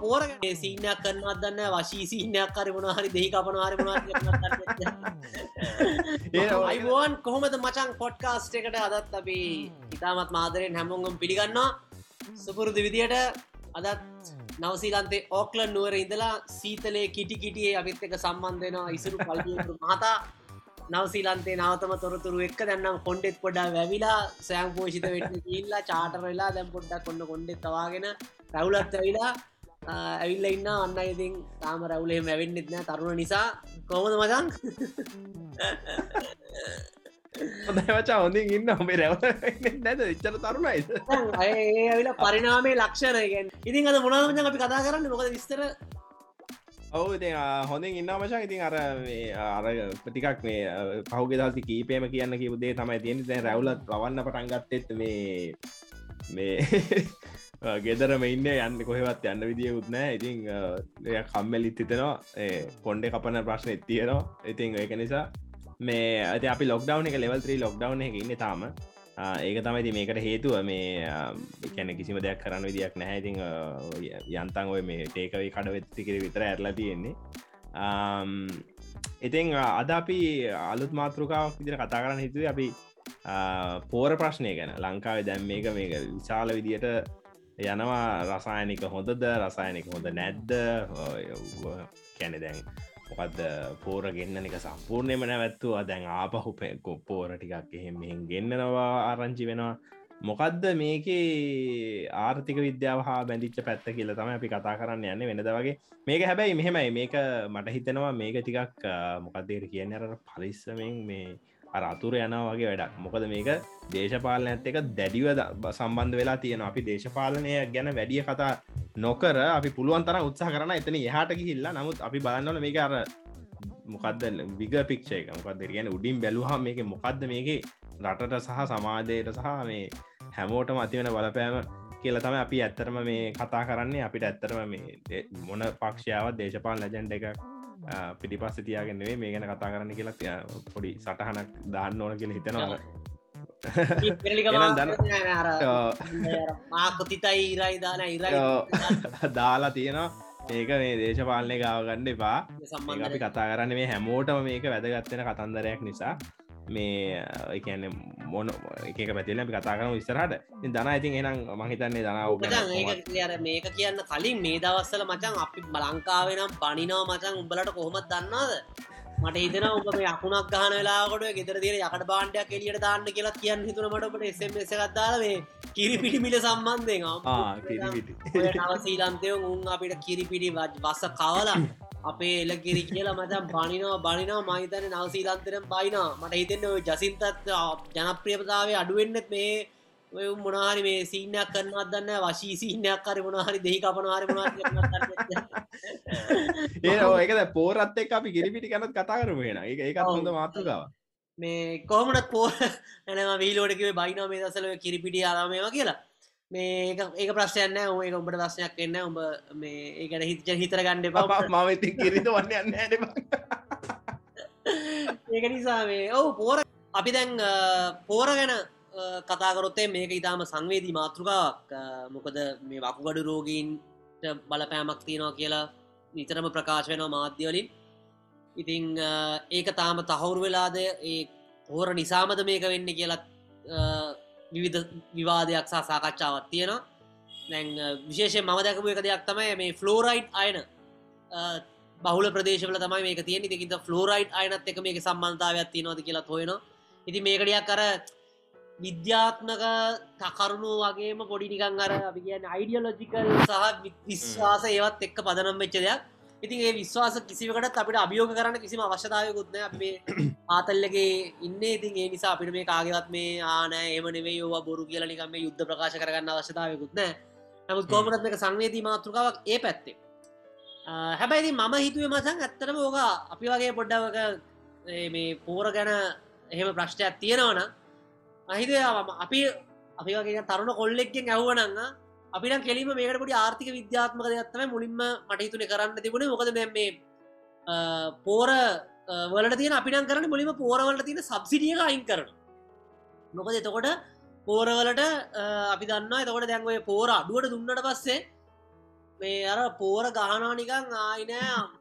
පෝර සිීනයක් කරන්නත් දන්න වශී සිීනයක් කරමුණ හරි දෙහි කපන හරිමුණ අයිබෝන් කොහොමද මචන් පොඩ්කාස්ට එකට අදත් අපි ඉතාමත් මාදරෙන් හැමෝගම් පිළිගන්නවා. සුපුරුදු විදියට අදත් නවසීලන්තේ ඕක්ලන් නුවර ඉඳලා සීතලේ කිටි කිටියේ අපිත් එක සම්බන්ධයනවා ඉසුරු පල්ග මහතා. නවසීලන්තේ නවතම තොරතුරු එක් දැන්නම් කොන්ඩෙත් පොඩා වැවිලා සෑම් පෝෂිත වෙට ඉල්ලා චාටර වෙලා දැම් පොඩ්ඩක් කොන්න කොන්ඩෙත් තවාගෙන රැවුලත් ඇවිලා ඇවිල්ල ඉන්න. අන්න ඉතින් තාම රැවුලේ මැවෙන්න්නෙත් නෑ තරුණ නිසා. කොහොමද මචන් හොඳවචා හොඳින් ඉන්න හොමේ රැව නැද ඉච්චර තරුණයිද? ඇවිල පරිනාමේ ලක්ෂණයගෙන් ඉතින් අද මොනාමචන් අපි කතා කරන්න? මොකද විස්තර? ඔවු ඉති හොඳින් ඉන්න මචන් ඉතින් අර අර ප්‍රටිකක් මේ පහුගෙ දල්ති කීපේම කියන්න කිවදේ තමයි තියෙන දැ රැවලත් ලවන්න පටන්ගත්තෙත් මේ මේ ගෙදරම ඉන්න යන්න කොහෙවත් යන්න විදිිය උත්නෑ ඉතින් කම්මෙලිත් හිතනවා. කොන්්ඩ කපන ප්‍රශ්න එත්තියනවා ඉතින් ඒක නිසා මේ අත අපි ලොක්ඩව් එක ලෙවල්ත්‍රී ලොක්ඩව් එක ඉන්න තාම. ඒක තමයිති මේකට හේතුව. මේ කැන කිසිම දෙයක් කරන්න විදියක් නැහැතිං යන්තන් ඔය මේ ටේකවයි කඩවෙත්තිකිර විතර ඇරලා තියෙන්නේ. ඉතිං අද අපි අලුත් මාතෘකාවක් විදිර කතා කරන්න හිතුව අපි පෝර ප්‍රශ්නය ගැන. ලංකාවේ දැම් මේක මේක විශාල විදියට යනවා රසායනික හොඳද රසායනික හොඳ නැද්ද? කැනෙ දැන් මොකක්ද පෝර ගෙන්න්නනික සම්පූර්ණයම නැවැත්තුවා. දැන් ආපහු පෙකු පෝර ටිකක් එහෙම මෙහෙන් ගෙන්න්නනවා ආරංචි වෙනවා. මොකක්ද මේකේ ආර්ථික විද්‍යාව හා බැඳිච්ච පැත්ත කියල තම අපි කතා කරන්න යන්න වෙනද වගේ. මේක හැබැයි මෙහෙමයි. මේක මට හිතනවා මේක ටිකක් මොකක්දේර කියන්න? අර පරිස්සමෙන් මේ අරතුර යනවා වගේ වැඩක්. මොකද මේක දේශපාලන ඇත් එක දැඩිව සම්බන්ධ වෙලා තියෙන අපි දේශපාලනය ගැන වැඩිය කතා නොකර අපි පුළුවන් තර උත්සා කරන එතන එහට ගිහිල්ලා නමුත් අපි බලන්නවල මේක අර මොකක්ද විග පික්ෂය එක. මොකක්ද කියන උඩින් බැලුහා මේක මොකක්ද මේක රටට සහ සමාජයට සහ මේ හැමෝට මතිවෙන බලපෑම කියල තම අපි ඇත්තරම මේ කතා කරන්නේ. අපිට ඇත්තරම මේ මොන පක්ෂයාවත් දේශපාල ලජන්ඩ එක පිටිපස්ස තියාගෙන්න්නේ මේ ගැන කතා කරන්න කියලා පොඩි සටහනක් දාන්න ඕන කියල හිතනවා. මාකොතිතයි ඉරයි දාන ඉරයි දාලා තියෙනවා. ඒක මේ දේශපාලනය ගාවගන්න එපා. අපි කතා කරන්න මේ හැමෝටම මේක වැදගත්වෙන කතන්දරයක් නිසා. මේ එකන මොන එක පැතිල අපි කතා කරන විස්තරහට දන ඉතින් එනම් මහිතන්නේ දනාව මේක කියන්න කලින් මේ දවස්සල මචන් අපි බලංකාවෙනම් පනිනාව මචන් උඹලට කොහොමත් දන්නාද මට හිතන උඹ මේ අකුණක් ගහන වෙලාකොට ගෙදර දිර යකට බාණ්ඩයක් එලියට දාන්න කියලා කියන්න හිතුන මටට එසමස ගත්දාල මේ කිරිපිටි මිල සම්බන්ධය නවසීලන්තය උන් අපිට කිරිපිටි වස්ස කවලා අපේ එල කිරි කියලා මචන් බනිනවා බනිනවා. මහිතන නවසීලන්තරම් බයිනා මට හිතෙන්න ජසින්තත් ජනප්‍රියපතාවේ අඩුවෙන්නෙත් මේ ඔය මොනාහරි මේ සීනයක් කරන්නත් දන්න වශී සීනයක් කර මොනාහරි දෙහි කපන හරි ඒ ඒක පෝරත් එක් අපි ගිරිපිටි කනත් කතා කරම වෙන එක ඒකත් හොඳ මාතෘකාව මේ කොහමටත් පෝ ඇනම වීලෝඩකිව බයිනා මේ දසල කිරිපිටි ආරාමයම කියලා මේ ඒක ප්‍රශ්යන්න එක උඹට ප්‍රශ්නයක් එන්න උඹ මේ ඒකට හිත හිතර ගණ්ඩ පා මවති කිරිත වන්න යන්න ඒක නිසා මේ ඔවු පෝර අපි දැන් පෝර ගැන කතාකරොත්තේ මේක ඉතාම සංවේදී මාතෘකාවක්. මොකද මේ වකුගඩු රෝගීන්ට බලපෑමක් තියෙනවා කියලා නිතරම ප්‍රකාශ වෙනවා මාධ්‍යවලින් ඉතිං ඒක තාම තහවුරු වෙලාද? ඒ හෝර නිසාමද මේක වෙන්න කියලත් විවිධ විවාදයක් සහ සාකච්ඡාවත් තියෙනවා. දැන් විශේෂය මම දැකපු එක දෙයක් තමයි මේ ෆලෝරයිට් අයන. බහුල ප්‍රදේශවල තමයි මේක තියෙන ඉතිකිත ෆලෝරයිට් අයනත් එක මේක සම්බන්ධාවයක් තියෙනවද කියලා හොයනවා ඉති මේකඩියක් කර විද්‍යාත්මක තකරුණු වගේම පොඩි නිකං අර අපි කියන්න අයිඩියලෝජිකල් සහ විශ්වාස ඒවත් එක්ක පදනම් වෙච්ච දෙයක් ඉතින් ඒ විශ්වාස කිසිවකට අපිට අභියෝග කරන්න කිසිම අවශ්‍යතාවයකුත්න අපේ ආතල්ලගේ ඉන්න. ඉතින් ඒ නිසා අපිට මේ කාගෙවත් මේ ආනෑ ඒම නෙවේ යෝවා බොරු කියල නිකම යුද්ධ ප්‍රකාශ කරගන්න අවශ්‍යතාවයකුත්න නමුත් කෝමටත් එක සංවේදී මාතෘකාවක් ඒ පැත්තේ. හැබැයිති මම හිතුවේ මසන් ඇත්තරම ඕක අපි වගේ පොඩ්ඩවක මේ පෝර ගැන එහෙම ප්‍රශ්ටයක් තියෙනවන අහිද අපි අපි වගේ තරුණ කොල්ලෙක්ගෙන් ඇහුවනන්න අපිට කෙලීම මේකට පොඩි ආර්ථික විද්‍යාත්මක දෙයක්ත්තම මුලින්ම මටහිතුන කරන්න තිබුණ. මොකද දැ මේ පෝර වලට තිය අපිට කරන මුලිම පෝරවලට තියෙන සබ්සිඩියක අයින් කරන මොකද එතකොට පෝරවලට අපි දන්න එතකොට දැන්වය පෝර අඩුවට දුන්නට පස්සේ මේ අර පෝර ගහනා නිකං ආයිනෑ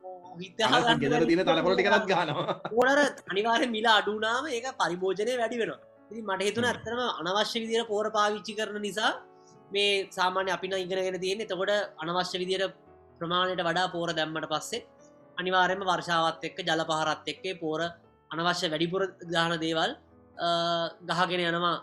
ගෙදර කරත් ගනවා පෝරර අනිවාර මිලා අඩුනාම ඒක පරිභෝජනය වැඩි වෙන මට හිතුන ඇත්තරම අනවශ්‍ය විදිර පෝර පාවිච්චි කරන නිසා මේ සාමාන්‍ය අපින ඉගෙනගෙන තියෙන එතකොට අනවශ්‍ය විදියට ප්‍රමාණයට වඩා පෝර දැම්මට පස්සේ අනිවාරයම වර්ෂාවත් එක්ක ජල පහරත් එක්කේ පෝර අනවශ්‍ය වැඩිපුර ගාන දේවල් ගහගෙන යනවා.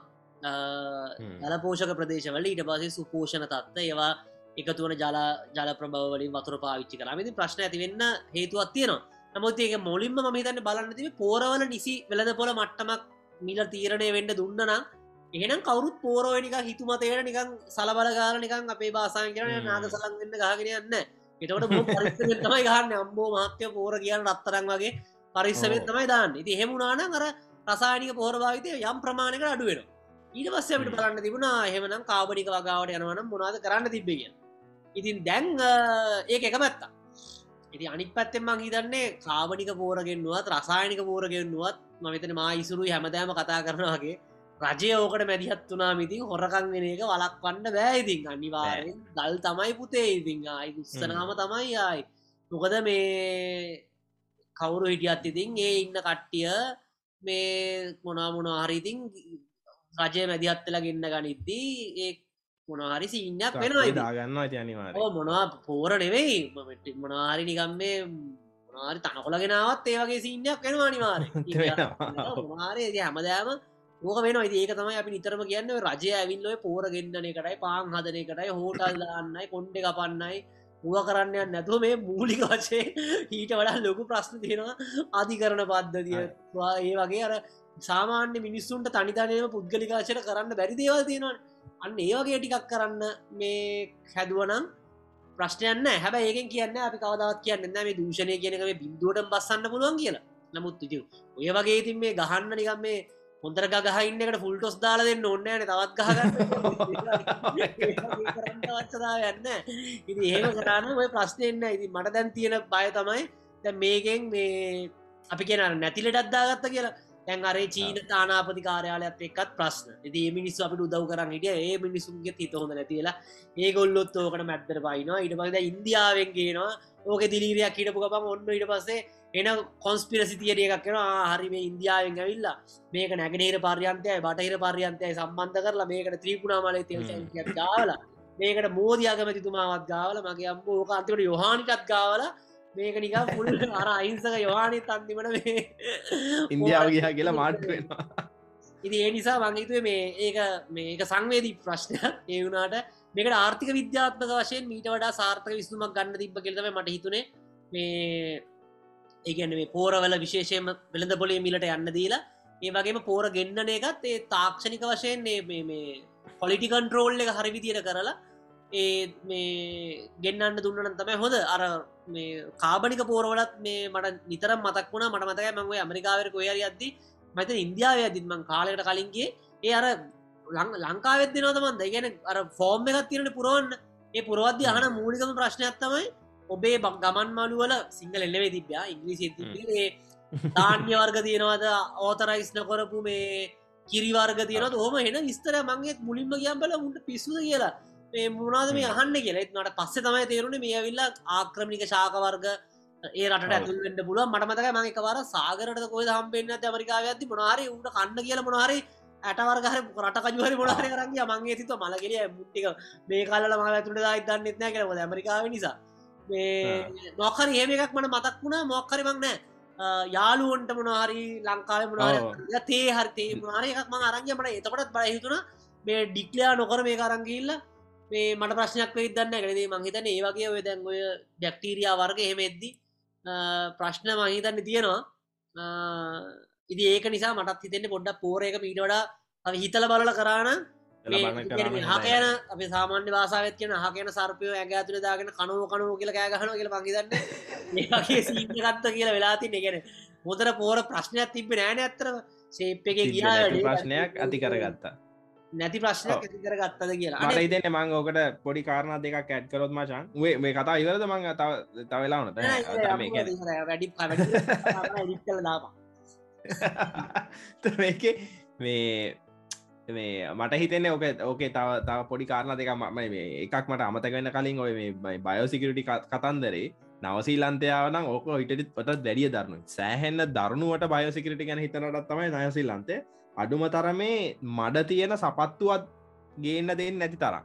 ජල පෝෂක ප්‍රදේශවල. ඊට පසේ සුපෝෂණ තත්ත ඒවා එකතුවන ජල ජල ප්‍රභවලින් වතුර පාවිච්චි කරමති ප්‍රශ්න ඇතිවෙන්න හේතුවත් තියෙනවා. නමුත් ඒක මොලින්ම මහිතන්න බලන්න තිබ පෝරවල නිසි වෙලද පොල මට්ටමක් මිල තීරණය වෙන්න දුන්නනම් එහෙනම් කවරුත් පෝරෝනික හිතුමතයට නිකං සලබලගාල නිකං අපේ බාසාන් කරන නාද සලන්ගන්න ගහගෙන යන්න. එතවට තමයි ගහන්න. අම්බෝ මහත්‍යය පෝර කියන්න රත්තරන් වගේ පරිස්සවෙන් තමයි දාන්න. ඉති හෙමුණනාන අර රසායනික පෝරභාවිතය යම් ප්‍රමාණකට අඩුවෙන ඊට පස්සට බලන්න තිබුණා හෙමනම් කාබනික වගාවට යනවනම් මොනාද කරන්න තිබ්බිය ඉතින් දැන් ඒක එක පැත්තා ඉති අනික් පැත්තෙන් මං හිතන්නේ කාබනික පෝරගෙන්නුවත් රසායනික පෝරගෙන්නුවත් මවිතන මා ඉසුරු හැමදෑම කතා කරනවාගේ රජය ඕකට මැදිහත් වනා මිතින් හොරකං වෙන එක වලක් වන්න බෑඉතින් අනිවාරෙන් දල් තමයි පුතේ ඉතිං ආයි දුස්සනාම තමයි ආයි. මොකද මේ කවුරු හිටියත් ඉතින් ඒ ඉන්න කට්ටිය මේ මොනා මොනා හරිඉතින් රජය මැදිහත්තල ගන්න ගනිද්දී ඒ මොනහරි සින්නක් වෙනවා දාගන්න අනිවාර මොනවා පෝර නෙවෙයි. මොනාහරි නිකම් මේ මොනාරි තනකොලගෙනාවත් ඒවගේ සින්නයක් වෙනවා අනිවාර හැමදෑම ඕක වෙන ඒක තමයි අපි නිතරම කියන්න රජය ඇවිල්ලොය පෝර ගෙන්න්නන එකටයි පාන් හදන එකටයි හෝටල් දාන්නයි කොන්්ඩ කපන්නයි මුව කරන්න නැතුව මේ මූලික වශය ඊට වඩා ලොකු ප්‍රශ්න තියෙනවා අධිකරන පද්ධතිය. ඒ වගේ අර සාමාන්‍ය මිනිස්සුන්ට තනිතනයම පුද්ගලිකාශයට කරන්න බැරි දේවල් තියෙනවා අන්න ඒවගේ ටිකක් කරන්න මේ හැදුවනම් ප්‍රශ්නයන්න හැබ ඒකෙන් කියන්න අපි කවදවත් කියන්න මේ දූෂණය කියනක මේ බින්දුවට බස්සන්න පුළුවන් කියලා. නමුත් ඉති ඔය වගේ ඉතින් මේ ගහන්න නිකම් මේ හොඳර ගහන්නකට ෆුල්ටොස් දාල දෙන්න ඔන්නන තවත් ගහගන්න යන්න ඉති ඒම කරන්න ඔය ප්‍රශ්නයන්න ඉති මට දැන් තියෙන බය තමයි දැ මේකෙන් මේ අපි කියෙන නැතිලට අද්දාගත්ත කියලා. තැන් අරේ චීන තානාපති කාරයාලයත් එක්කත් ප්‍රශ්න. ඇති මිනිස් අපට උදව් කරන්න හිටිය. ඒ මිනිසුන්ගේ හිත හොඳ නැතිලා ඒ ගොල්ලොත් ඕකට මැත්තර පයිනවා ඉට පද ඉන්දියාවෙන් කියනවා ඕක දිලිරයක් හිටපු ගපම ඔන්න ඉට පස්සේ එන කොන්ස්පිරසි තියරිය එකක් කෙන හරි මේ ඉන්දියාවෙන් ඇවිල්ලා මේක නැගනේර පර්යන්තය බටහිර පර්යන්තය සම්බන්ධ කරලා මේකට ත්‍රීපුුණා මලේ තෙල් ගාවලා මේකට මෝදයාගමැතිතුමාවත් ගාවල මගේ අම්බ ඕක අන්තිකට යොහානිකත් ගාවලා මේක නික පුල් අර අයින්සක යවානි තන්තිමට මේ ඉන්දියාව ගහ කියලා මාට් වෙනවා. ඉති ඒ නිසා මංගේතුව මේ ඒක මේක සංවේදී ප්‍රශ්නයක්. ඒ වුණට මේකට ආර්ථික විද්‍යාත්මක වශයෙන් මීට වඩා සාර්ථක විස්තුමක් ගන්න තිබ කෙල්තම මට හිතුනේ. මේ ඒගැන මේ පෝරවල විශේෂයම වෙළඳ පොලේ මිලට යන්න දීලා ඒ වගේම පෝර ගෙන්න්නන එකත් ඒ තාක්ෂණික වශයෙන් මේ පොලිටිකන්ට්‍රෝල් එක හරි විදියට කරලා ඒ මේ ගෙන්න්න දුන්නන තමයි හොද අර මේ කාබනික පෝරවලත් මේ මට නිතරම් මතක් වුණ. මට මතකයි මංගේ ඇමරිකාවර කොයර අද්දි මත ඉන්දියාව අදින්මං කාලෙට කලින්ගේ ඒ අර ලංකාවෙත් දෙනවතමන් ගැන අර ෆෝර්ම් එකත් තිරට පුරුවන්න. ඒ පුරවද්‍ය අහන මූලිකම ප්‍රශ්නයක් තමයි ඔබේ බක් ගමන් මලුවල සිංහල එල්ලවේ තිබ්‍යා ඉංග්‍රීසි තිබේ ධාන්‍ය වර්ග තියෙනවද? ඕතරයිස්න කොරපු මේ කිරිවර්ග තියෙනත් හොම හෙන විස්තර මංගේත් මුලින්ම කියම් බල මුට පිස්සුද කියලා. මේ මුණද මේ අහන්න කියලෙත් නට පස්සේ තමයි තේරුණ මේ ඇවිල්ලා ආක්‍රමික ශාකවර්ග ඒ රට ඇතුල්ෙන්ට පුළුව මටමතක මක වර සාගරට කොයි හම්පෙන්න්න ඇමරිකාව ඇති මොනාරි උට කන්න කියල මොනාරි ඇටවර්ගර රටකජුවරි මොනාරය කරගේ මගේ තිත මලගෙලිය මුට්ටික මේ කල්ල ම ඇතුට දන්න එත්න කරව ඇමරිකාව නිසා නොකර ඒම එකක් මට මතක් වුණා. මොක්කරි මක්නෑ යාලුවන්ට මොනහරි ලංකාව මොනාර තේ හරිතේ මොනාර එකක් ම අරංගය මට එතකොටත් බල හිතුන මේ ඩික්ලයා නොකර මේ කරංගිල්ලා මේ මට ප්‍රශ්නයක් වෙයි දන්න කරදේ මංහිතන ඒ වගේ ඔය දැන් ඔය ඩක්ටීරයා වර්ග හෙමෙද්දි ප්‍රශ්න මහිතන්න තියෙනවා. ඉදි ඒක නිසා මටත් හිතෙන්නේ පොඩ්ඩක් පෝර එක මීට වඩා හිතල බලල කරාන හකයන අප සාමාන්‍ය වාසාවත් කියන හකයන සර්පය ඇග ඇතුළ දාගෙන කනුව කනුව කියල කෑගහන කියල පඟිදන්න ඒගේ සීගත්ත කියලා වෙලාති නෙගෙන හොතර පෝර ප්‍රශ්නයක් තිබ නෑන ඇත්තර සේප් එක ගියා ප්‍රශ්නයක් ඇති කරගත්තා. නැති ප්‍රශ්න කර ගත්තද කියලා. මට ඉතන්න මං ඕකට පොඩි කාරණ දෙක ඇත් කරොත් මචන් මේ කතා ඉවරද මං? තවෙලාවන වැඩි කල දාපා මේක මේ මේ මට හිතෙන්නේ ඕක ඕකේ තව තව පොඩි කාරණ දෙක ම එකක් මට අමතකවෙන්න කලින් ඔය මේ බයෝසිකරටි කතන්දරේ නවසීලන්තයාවන ඕක ඉටත් පොට දැඩිය දරනු සෑහෙන්න දරුණුවට බයෝසිකරටි ගැන හිතනටත් තමයි නයසිල්ලන්තේ අඩුම තරමේ මඩ තියෙන සපත්තුවත් ගේන්න දෙන්න නැති තරම්.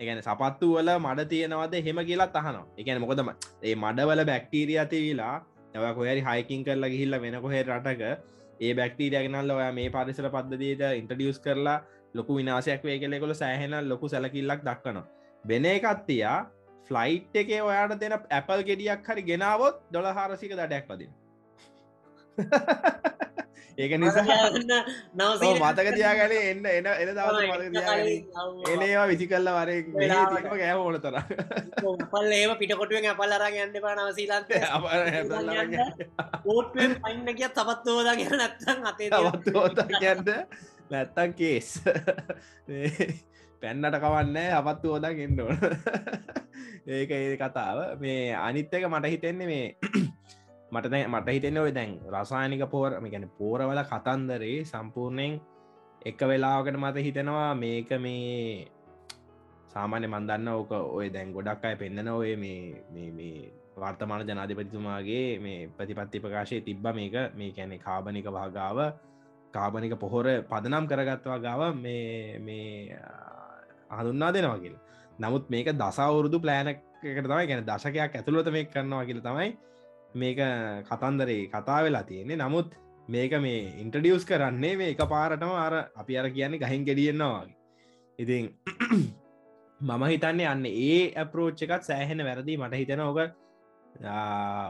එකන සපත්තු වල මඩ තියෙනවද හෙම කියලා තහනවා එකන මොකදම ඒ මඩවල බැක්ටීරිය තිවිලා ඇව කොහරි හයිකින් කරලා ගිහිල්ල වෙන කොහෙ රටක ඒ බැක්ටීරියගෙනල් ඔය මේ පරිසර පද්ධතියට ඉන්ටඩියස් කරලා ලොකු විනාසයක් වේ කෙලෙකොල සෑහෙන ලොකු සැලකිල්ලක් දක්වනවා. වෙන එකත්තියා ෆ්ලයිට් එකේ ඔයාට දෙන ඇපල් ගෙඩියක් හරි ගෙනාවොත් දොළ හාරසික දඩයක් පදින ඒක නිසා නවසී මතක තියාගැන එන්න එන එන තියාගැන එනවා විසි කල්ල වරේ ගෑ ඕන තර පල් ඒම පිටකොටුවෙන් අපල් අරග යන්න පා නවසීලන්ත ඕටුවෙන් පයින්න කිය තපත්වෝද ගැන නැත්තන් අතේ තවත්ෝත කියන්න නැත්තන් කේස් පැන්නට කවන්න අපත්තු ෝදක් එන්න ඕන. ඒක ඒ කතාව. මේ අනිත්තක මට හිතෙන්නේ මේ මට මට හිතෙන්න ඔය දැන් රසායනික පෝර ගැන පෝරවල කතන්දරේ සම්පූර්ණයෙන් එක වෙලාවකට මත හිතෙනවා මේක මේ සාමාන්‍ය මන්දන්න ඕක ඔය දැන් ගොඩක් අය පෙන්න්නන ඔය මේ වර්තමාන ජනාධිපතිතුමාගේ මේ ප්‍රතිපත්ති ප්‍රකාශය තිබ්බ මේක මේ කැනෙ කාබනික භාගාව කාබනික පොහොර පදනම් කරගත්වා ගාව මේ මේ හඳුන්නා දෙනවා කියල. නමුත් මේක දසවුරුදු ප්ලෑනකට තමයි ගැන දශකයක් ඇතුළත මේ කරනවා කියල තමයි මේක කතන්දරේ කතා වෙලා තියෙන්නේ. නමුත් මේක මේ ඉන්ටඩියස් කරන්නේ මේ එක පාරටම අර අපි අර කියන්නේ ගහින් ගෙඩියෙන්න්නවාගේ ඉතින් මම හිතන්නේ අන්න ඒ ඇපරෝච් එකත් සෑහෙන වැරදි. මට හිතන ඕක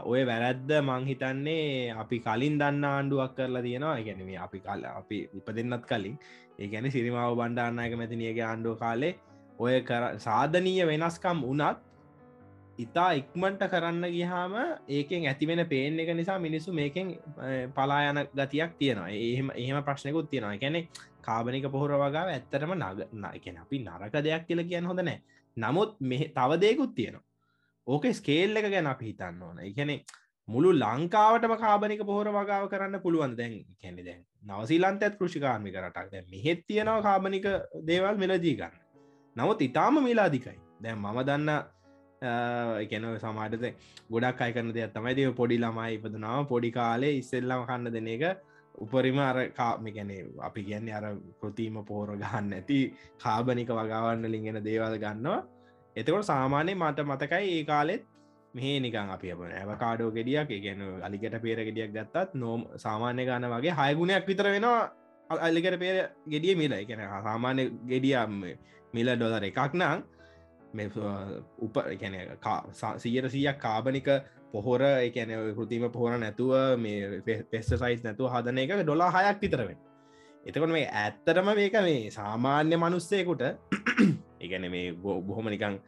ඔය වැරැද්ද මං හිතන්නේ අපි කලින් දන්න ආණ්ඩුවක් කරලා තියෙනවා. ගැනීම අපි කල අපි ඉප දෙන්නත් කලින්. ඒ ගැන සිරිමාව බණ්ඩාන්නයක මැතිනියගේ ආණ්ඩුව කාලේ ඔය සාධනීය වෙනස්කම් වනත් ඉතා ඉක්මට කරන්න ගිහාම ඒකෙන් ඇතිවෙන පේෙන් එක නිසා මිනිස්සු මේකෙන් පලායන ගතියක් තියෙනවා. එහෙම එහෙම ප්‍රශ්නකුත් තියෙනවා. ගැනෙ කාබනික පොහොර වගාව ඇත්තරම නග එකෙන අපි නරක දෙයක් කියල කියන්න හොඳ නෑ නමුත් මෙ තවදයකුත් තියෙනවා. ඕක ස්කේල් එක ගැන අපි හිතන්න ඕන. එකනෙ මුළු ලංකාවටම කාබනික පොහොර වගාව කරන්න පුළුවන් දැන් කැනෙ දැන් නවසීලන්ත ඇත් කෘෂිකාර්මික රටක්. දැ මෙහෙත් තියෙනවා කාබනික දේවල් මෙලදී ගන්න. නමුත් ඉතාම මිලාදිකයි දැන් මම දන්න එකන සමාටත ගොඩක් අය කරන දෙයක් තමයි. දව පොඩි ළමයි ඉපදනාව පොඩි කාලේ ඉස්සෙල්ලම කන්න දෙන එක උපරිම අර කාමිකැනේ අපි කියන්නේ අර ප්‍රතිීම පෝර ගන්න ඇති කාබනික වගවන්න ලිගෙන දේවල් ගන්නවා. එතකොට සාමානය මට මතකයි ඒ කාලෙත් මේ නිකන් අපි අප ඇව කාඩෝ ගෙඩියක් ගැන අලිකට පේර ගෙඩියක් ගත්තත් නොම් සාමාන්‍ය ගන්න වගේ හයගුණයක් විතර වෙනවා අල්ලිකට පේර ගෙඩිය මිල. එකන සාමාන්‍ය ගෙඩියම් මිල ඩොලර එකක් නං උප ගැන සීයට සීයක් කාබනික පොහොර එකන කෘතිම පොහොර නැතුව මේ පෙස්ට සයිස් නැතුව හදන එක ඩොලා හයක් විතරවෙන් එතකොට මේ ඇත්තරම මේක මේ සාමාන්‍ය මනුස්සයකුට ඉගැන මේ බොහොම නිකං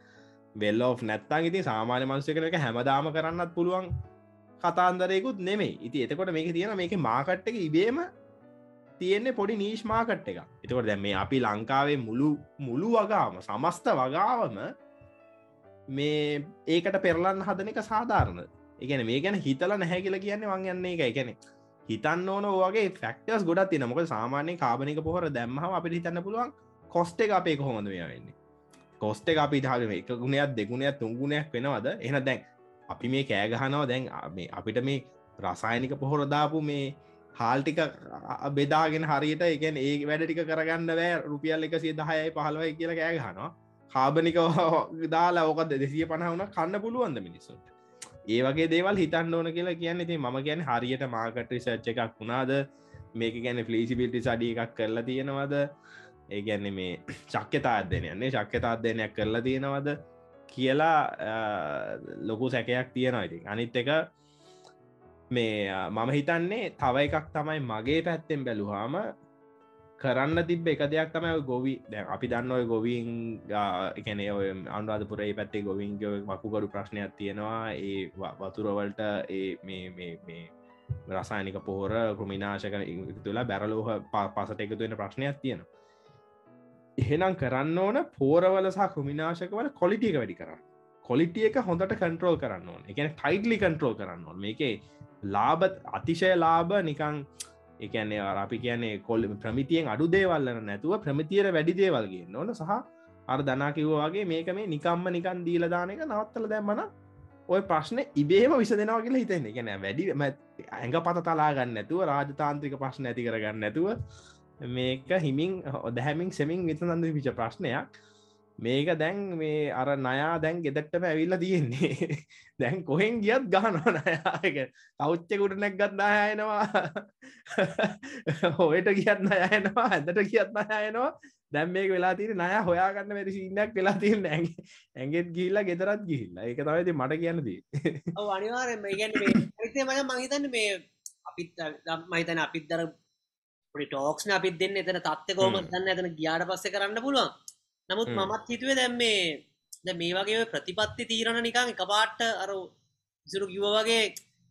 වෙල්ලෝ නැත්තන් ඉති සාමාන්‍ය මනුස්සය කනක හැමදාම කරන්නත් පුළුවන් කතාන්දරයකුත් නෙමේ ඉති එතකොට මේක තියෙන මේක මාකට්ටක ඉබේම තියෙන්නේ පොඩි නීශ් මාකට් එක එතකොට දැ මේ අපි ලංකාවේ මුළු මුළු වගාම සමස්ත වගාවම මේ ඒකට පෙරලන්න හදන එක සාධාරණ. එකන මේ ගැන හිතල නැහැ කියල කියන්නේ වන් යන්නේ එක එකනෙ හිතන්න ඕන ඕගේ ෆක්ටස් ගොඩත් තින මොක සාමානය කාබනික පොහර දැම්ම අපිට හිතන්න පුළුවන් කොස්ට එක අපේ කොහොඳ මේ වෙන්නේ? කොස්ට එක අපි ධාගම එක ගුණයක් දෙගුණයක් තුන්ගුණයක් වෙනවද? එන දැන් අපි මේ කෑගහනව දැන් අපිට මේ රසායනික පොහොරදාපු මේ හාල්ටික බෙදාගෙන හරියට එකන් ඒ වැඩ ටික කරගන්න බෑ. රුපියල් එක සිය දහයයි පහලවයි කියලා කෑ ගහනවා. කාබනික දාලා ඕකද දෙසිය පණහවුන කන්න පුළුවන්ද මිනිස්සුන්ට? ඒ වගේ දේවල් හිතන්න ඕන කියලා කියන්න ති ම ගැන හරියට මාකට රිසර්ච් එකක් වුණාද? මේක ගැන ෆලිසිබිල්ටි සඩිය එකක් කරලා තියෙනවද? ඒ ගැන්න මේ චක්්‍යතා අධ්‍යනයන්නේ ශක්්‍යතා අධ්‍යනයක් කරලා තියෙනවද? කියලා ලොකු සැකයක් තියෙනවා ඉතින්. අනිත් එක මේ මම හිතන්නේ තව එකක් තමයි මගේ පැත්තෙන් බැලුහාම කරන්න තිබ එක දෙයක් තමයි ගොවි. දැ අපි දන්න ඔය ගොවින් එකන ඔය අන්වාදපුරේ පැත්තේ ගොවින්ග වකුගඩු ප්‍රශ්නයක් තියෙනවා. ඒ වතුරවලට ඒ මේ රසායනික පෝර කෘමිනාශක තුලා බැරලෝහ පසට එකතුවෙන ප්‍රශ්නයක් තියෙනවා. එහෙනම් කරන්න ඕන පෝරවල සහ කෘමිනාශකවල කොලිටියක වැඩි කරන්න. කොලිටිය එක හොඳට කන්ට්‍රෝල් කරන්න ඕන. එකන ටයිටලි කන්ට්‍රෝල් කරන්න ඕන. මේකේ ලාබ අතිශය ලාභ නිකං එකන්නේ අපි කියන්නේ කොල් ප්‍රමිතියෙන් අඩු දේවල්ලන නැතුව ප්‍රමිතියට වැඩි දේවල්ගේ නොන සහ අර දනා කිව්වාගේ මේක මේ නිකම්ම නිකන් දීලදානක නවත්තල දැම්මන ඔය ප්‍රශ්න ඉබේම විස දෙනවා කියලා හිතන්නේ. ගැන වැඩි ඇඟ පත තලාගන්න නැතුව රාජතාන්ත්‍රික ප්‍රශ්න ඇති කරගන්න නැතුව මේක හිමින් ඔදහැමින් සෙමින් විතනන්ද පිච ප්‍රශ්නයක්. මේක දැන් මේ අර නයා දැන් ගෙදට්ටම ඇවිල්ල තියෙන්නේ. දැන් කොහෙන් ගියත් ගහනවා නයාක කෞච්චකුට නැක්ගත් නායනවා හොයට කියන්න අයනවා ඇදට කියත් අයනවා දැම් මේක වෙලා තිර නය හොයාගන්න වැරි සිීනයක් වෙලා තිරන්න ඇ ඇගෙත් ගිල්ලා ගෙදරත් ගිහිල්ලා. එක තමයිති මට කියන්නදී අනිවාරෙන් ගැන මය මහිතන්න මේ අපිත් මහිතන අපිත් දර පොඩි ටෝක්ෂන අපිත් දෙන්න. එතන තත්ත කෝම දන්න? ඇතන ගියාට පස්ස කරන්න පුළුවන් නමුත් මමත් හිතුවේ දැම් මේ ද මේ වගේ ප්‍රතිපත්ති තීරණ නිකං එක පාට්ට අර ඉසුරු කිව වගේ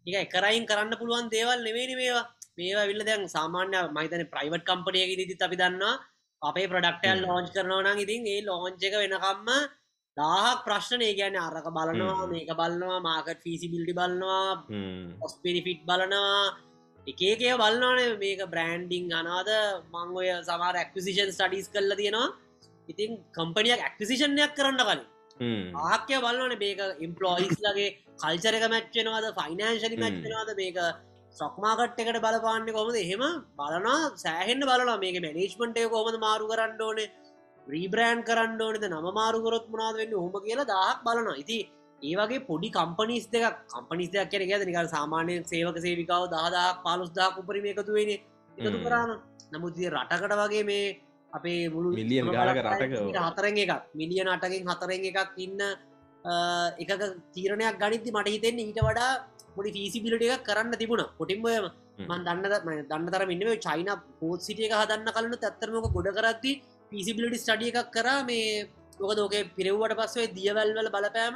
එක එකරයින් කරන්න පුළුවන් දේවල් නෙවෙනි මේවා. මේවා විල්ල දැන් සාමාන්‍ය මහිතන ප්‍රයිවට් කම්පනයක දිත් අපි දන්නවා. අපේ ප්‍රඩක්ටල් ලෝංච් කරනවන ඉතින් ඒ ලෝංච එක වෙනකම්ම දාහක් ප්‍රශ්නය ගැන අරක බලනවා මේක බලනවා මාකට් ෆිසි බිල්ඩි බලනවා. ඔස්පිරිෆිට් බලනවා එකේකය බලන්නන මේක බ්‍රෑන්ඩිං අනාද මං ඔය සමාර ඇක්විසිෂන් ස්ටඩිස් කල්ල තියෙනවා ඉතින් කම්පනියක් ඇක්විසිෂන්යක් කරන්න කලින්. ආක්‍ය බලවන මේක ඉම්පලෝයිස් ලගේ කල්චරක මැච්චෙනවාද ෆයිනන්ශලි මැච්චෙනවාද මේක සොක්මාකට් එකට බලපාන්න කොමද එහෙම බලනා සෑහෙන්න්න බලලා මේක මැනේජ්මන්ටය කොමද මාරු කරන්න ඕනේ රීබ්‍රෑන්් කරන්න ඕනෙද නම මාරුකරොත් මනාද වෙන්න හොම කියලා දහක් බලනවා. ඉති ඒවගේ පොඩි කම්පනිස් දෙක කම්පනිස් දෙයක් කියන ගැද නිකල් සාමාන්‍ය සේවක සේවිකාව දහදක් පාලුස්දා උපරිම එකතු වෙන එකතු කරන්න නමුත්තිය රටකට වගේ මේ අපේ මුළු මිලියන් ගාලක රටක හතරෙන් එකක්. මිලියන අටකින් හතරෙන් එකක් ඉන්න එක තීරණයක් ගනිති මට හිතෙන්නේ ඊට වඩා පොඩි ෆිසිබිලිට එක කරන්න තිබුණ. පොටින්බයම මන් දන්න දන්න තර මෙන්න චයින පෝත් සිටියක හදන්න කලනු ඇත්තරමක ගොඩ කරත්ති පිසිබිලිටි ස්ටඩිය එකක් කර. මේ ඔක දෝක පිරව්වට පස්සේ දියවැල්වල බලපෑම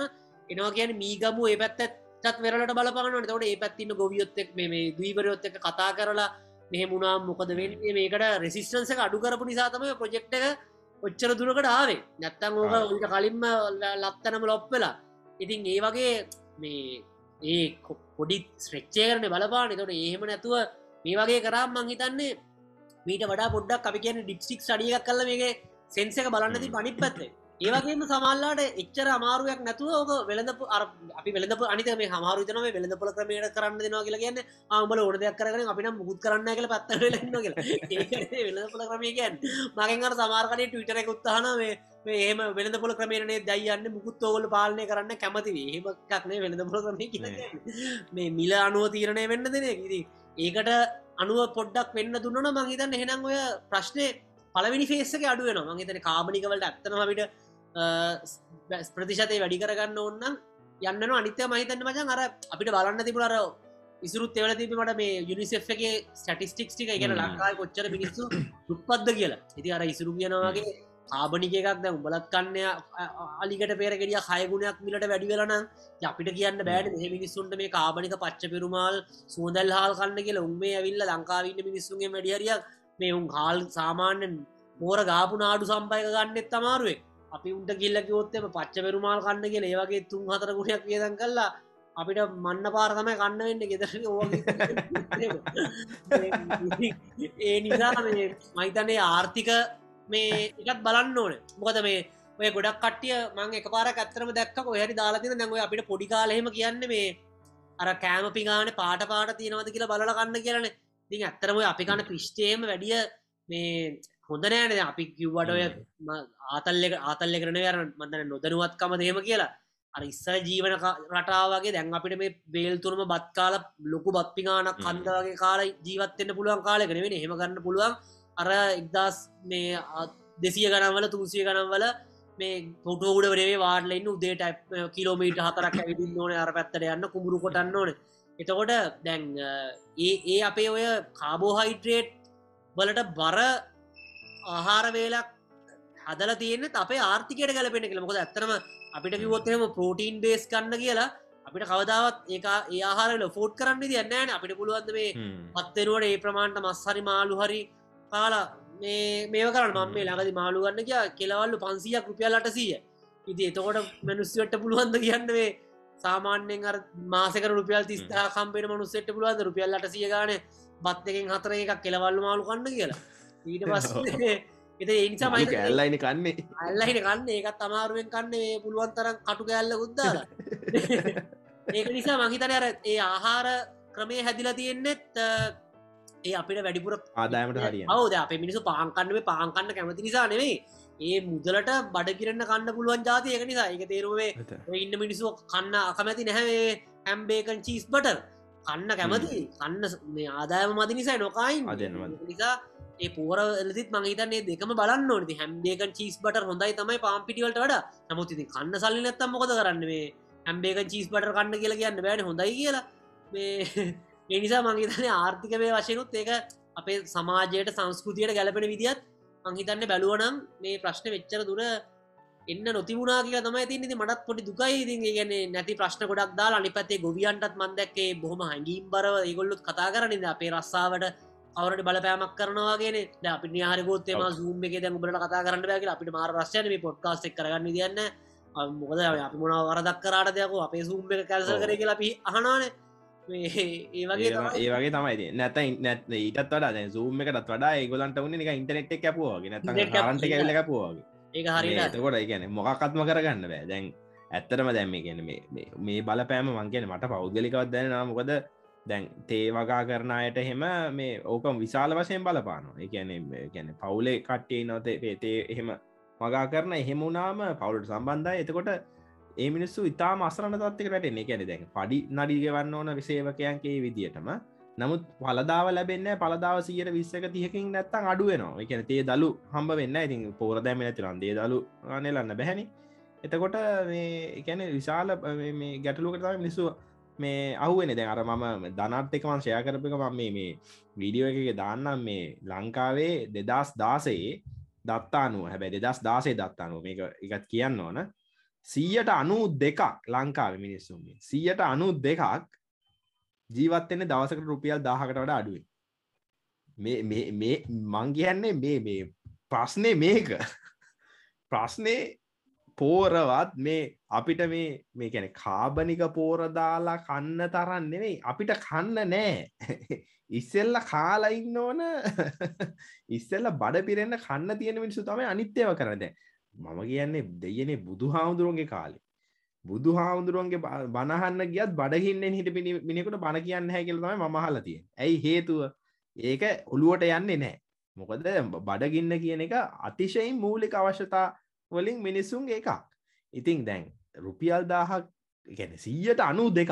එනවා කියන මීගමු ඒ පැත්තත් වෙරලට බලපාන තවට ඒ පැත්තින්න ගොවියොත්තෙක් මේ දීවරයොත් එක කතා කරලා මෙහ මුණම් මොකද වෙන්නේ? මේකට රෙසිස්ටන්ස එක අඩු කරපු නිසාතම ප්‍රජෙක්් එක ඔච්චර දුරකට ආවේ. නැත්තං ඕක උට කලින්ම ලත්තනම ලොප්වෙලා ඉතින් ඒ වගේ මේ ඒ පොඩි ස්ත්‍රච්චය කරන බලපාන. තොට ඒහෙම නැතුව මේ වගේ කරම් මං හිතන්නේ මීට වඩා පොඩ්ඩක් අපි කියන ඩිප්සික් සඩියක් කල මේගේ සෙන්සක බලන්නති පනිත් පැත්තේ ඒවගේම සමල්ලාට එච්චර අමාරුවක් නැතුව ඕක වෙළඳපු අපි වෙළඳප අනිත මේ හමාරුතන මේ වෙළඳපොල ක්‍රමයට කරන්න දෙනවා කියලා කියන්න ආමල ඕන දෙයක් කරන අපිට මුත් කරන්න කියල පත්ත වෙළඳපොල ක්‍රමය කියන් මගෙන්ගර සමාර්කනය ටවිටර උත්තාන මේ ඒම වෙළඳපොල ක්‍රමේණය දයියන්න මුකුත් ඕවල පාලනය කරන්න කැමති ඒමක්නේ වෙළඳපොල ක්‍රමය කිය මේ මිල අනුව තීරණය වෙන්න දෙන ඉති ඒකට අනුව පොඩ්ඩක් වෙන්න දුන්නන මංහිතන්න හෙනම් ඔය ප්‍රශ්නය පලවිනි ෆේසක අඩුවෙන මහිතන කාබනිකවලට ඇත්තනමට ප්‍රතිශතය වැඩි කරගන්න ඔන්න යන්න අනිත්‍ය මහිතන්න මචන් අර අපිට බලන්න තිබුණර ඉසුරුත් එවල තිබීමට මේ යුනිසෙෆ්ගේ ස්ටටිස්ටික්ස් ටික. ඉගෙන ලංකායි කොච්චර මිනිස්සු දුප්පද්ද කියලා. ඉති අර ඉසුරු කියනවාගේ කාබනික එකක් දැ උඹලත් කන්න අලිකට පේරගෙඩිය හයගුණයක් මිලට වැඩි වෙලන අපිට කියන්න බෑඩ මේ මිනිස්සුන්ට මේ කාබනික පච්ච පෙරුමල් සූදල් හාල් කන්න කියල උන්මේ ඇවිල්ල ලංකාවන්න මිනිස්සුන්ගේ වැඩියරියක් මේ උන් හාල් සාමාන්‍යෙන් මෝර ගාපු නාඩු සම්පයක ගන්නෙත් තමාරුවේ අපි උන්ට කිල්ල කිවොත්තම පච්ච පෙරුමාල් කන්න කියල ඒවගේ තුන් හතර ගුණයක් වියදන් කල්ලා අපිට මන්න පාරතම කන්න වෙන්න ගෙදර ඒ නිසා මහිතන්නේ ආර්ථික මේ එකත් බලන්න ඕන. මොකද මේ ඔය ගොඩක් කටිය මං එක පාර ඇත්තරම දැක්ක ඔහරි දාලාතින දැන්ව අපිට පොඩි කාලහෙම කියන්න මේ අර කෑම පිගාන පාට පාට තියෙනවද කියලා බලල කන්න කියලන. ති ඇත්තරම අපි කන්න පිෂ්ටේම වැඩිය මේ හොඳ නෑන අපි කිව්වට ඔය ආතල්ලෙක ආතල්ල කරන යර මදන නොදනුවත්කම දේම කියලා. අර ඉස්සර ජීවන රටාවගේ දැන් අපිට මේ බේල් තුරම බත් කාල ලොකු බත්පිගානක් කන්දගේ කාල ජීවත්තෙන්න්න පුළුවන් කාලෙකෙනෙවෙන හෙම ගන්න පුළුවන්. අර එක්දස් මේ දෙසිය ගනන්වල තුන්සිය ගනන්වල මේ පොටෝඩ වරේ වාඩලන්න උදේට කිලෝමීට හතරක් ඇවිදින්න ඕන අර පැත්තට යන්න කුමරු කොටන්න ඕන එතකොට දැන් ඒ ඒ අපේ ඔය කාබෝහයිඩ්‍රේට් වලට බර ආහාර වේලක් හදල තියන්න අපේ ආර්ථිකයට ගැලපෙන කියල. මොකද ඇතරම අපිට කිවොත්තම පෝටීන් බේස් කන්න කියලා අපිට කවදාවත් ඒ ආහාරල ෆෝට් කරන්න දියන්නෑන අපිට පුළුවන්ද මේ පත්වෙනුවට ඒ ප්‍රමාණ්ට මස්සරි මාලු හරි කාලා මේ කරන්න. මම මේ ළඟදි මාළුගන්න කිය කෙලවල්ලු පන්සියක් රුපියල් අටසීය. ඉති එතකොට මනුස්්‍යවට පුළුවන්ද කියන්න වේ සාමාන්‍යෙන් අර මාසක රුපියල් තිස්ථා කම්පෙන මනුස්සෙට පුළුවන්ද රුපියල් අටසිය ගාන බත් එකෙන් හතර එකක් කෙලවල්ල මාලු කන්න කියලා. ඊට පස් එත ඒනිසා මයි කැල්ලයින කන්නේ. අල්ලහිට කන්න ඒකත් අමාරුවෙන් කන්නේ පුළුවන් තරම් කටු කැල්ල උද්දාල ඒක නිසා මහිතන අර ඒ ආහාර ක්‍රමය හැදිලා තියෙන්නෙත් ඒ අපිට වැඩිපුර ආදායමට හරිය අවද අප මිනිසු පාංකන්නේ පාංකන්න කැමති නිසා නෙවෙයි ඒ මුදලට බඩ කිරන්න කන්න පුළුවන් ජාති එක නිසා. එක තේරුවේ ඉන්න මිනිස්සු කන්න අකමැති නැහැවේ හැම්බේකන් චීස් බට කන්න කැමති. කන්න මේ ආදායම මති නිසා නොකයින් නිසා ඒ පෝරලතිත් මහිතන්නේ දෙකම බලන්න ඕනති හැම්බේකන් චීස් බට හොඳයි තමයි පාම්පිටිවලට වඩ. නමුත්ති කන්න සල්ලි නැත්තම් මොකද කරන්න? මේ හැම්බේක චීස් බට කන්න කියලා කියන්න බෑන. හොඳයි කියලා. මේ එනිසා මංහිතන ආර්ථිකමය වශයනුත් ඒක අපේ සමාජයට සංස්කෘතියට ගැලපෙන විදිත් මංහිතන්න බැලුවනම් මේ ප්‍රශ්න වෙච්චර දුර එන්න නොතිබුණනා කියලා තමයි ති ති මටත් පොඩි දුකයි. ඉති ගැන නැති ප්‍රශ්න ගොඩක් දාලා අනි පත්තේ ගොවියන්ටත් මන්දැක්කේ බොහොම හැඟීම් බරව ඒගොල්ලුත් කතා කරනිද අපේ රස්සාාවට අවරට බලපෑමක් කරනවාගෙන අපි හරගොත්තම සූම් එක දැ බල කතා කරන්න බැගල අපිට මාර ප්‍රශ්යන මේ පොඩ්කාස් එක් කරගන්න දියන්න මොකද අපි මොන වරදක් කරට දෙයක අපේ සූම් එක කැල්ස කර කියලා අපි අහනානේ ඒ වගේ තමයි. නැත නැත් ඊටත් වඩා දැ සූම එකටත් වඩා ඒගොලන්ට වන්න එක ඉන්ටනෙට් එක කැපුවගේ නැත රන්ට කැල කැපුවගේ ඒ හරි. කොට ගැන මොකක්ත්ම කරගන්න බෑ. දැන් ඇත්තරම දැම්ම ගැන මේ බලපෑම මංගෙන මට පෞද්ගලිකවත් දැන මොකද දැන් තේ වගා කරනායට හෙම මේ ඕකම් විශාල වශයෙන් බලපානවා. එකැන ගැන පවුලේ කට්ටේ නොතේ පේතේ එහෙම වගා කරන එහෙමුණාම පවුලට සම්බන්ධය. එතකොට ඒ මිනිස්සු ඉතා මසරන තත්ක රටෙන එකැන දැන් පඩි නඩිගවන්න ඕන විසේවකයන්ගේ විදිටම නමුත් පලදාව ලැබෙන්න පලදාව සියට විස්සක තියකින් නැත්තන් අඩුවනවා එකන තේ දලු හම්බ වෙන්න ඉතින් පෝර දැම ඇතිරන් දේ දලු අනෙලන්න බැහැනි. එතකොට මේ එකැන විශාල මේ ගැටලුකටම මිනිස්සු මේ අහුවෙන දැන් අර මම දනත් එකමන් ෂය කරපක මම මේ වීඩියෝ එක දාන්නම් මේ ලංකාවේ දෙදස් දාසයේ දත්තානුව. හැබැ දෙදස් දාසේ දත්තානුව. මේක එකත් කියන්න ඕන. සීයට අනු දෙකක් ලංකාව මිනිස්සුන්ගේ සීයට අනු දෙකක් ජීවත්වෙන්නේ දවසකට රුපියල් දාහකට වඩ අඩුවේ මේ මං කියන්නේ මේ මේ ප්‍රශ්නය මේක. ප්‍රශ්නය පෝරවත් මේ අපිට මේ මේ කැන කාබනික පෝරදාලා කන්න තරන්න නෙවෙයි අපිට කන්න නෑ. ඉස්සෙල්ල කාලයින්න ඕන. ඉස්සෙල්ල බඩ පිරෙන්න්න කන්න තියෙන මිනිසු තමයි අනිත්‍යව කරද මම කියන්නේ දෙයනේ බුදු හාමුදුරුවන්ගේ කාලේ බුදු හාමුදුරුවන්ගේ බණහන්න ගියත් බඩහින්න හිට මිනිකුට බණ කියන්න හැකිලතම මහලතිය ඇයි හේතුව? ඒක ඔළුවට යන්නේ නෑ මොකද බඩගින්න කියන එක අතිශයින් මූලික අවශ්‍යතා වලින් මිනිස්සුන් එකක්. ඉතිං දැන් රුපියල් දාහක් ගැන සීයට අනු දෙකක්.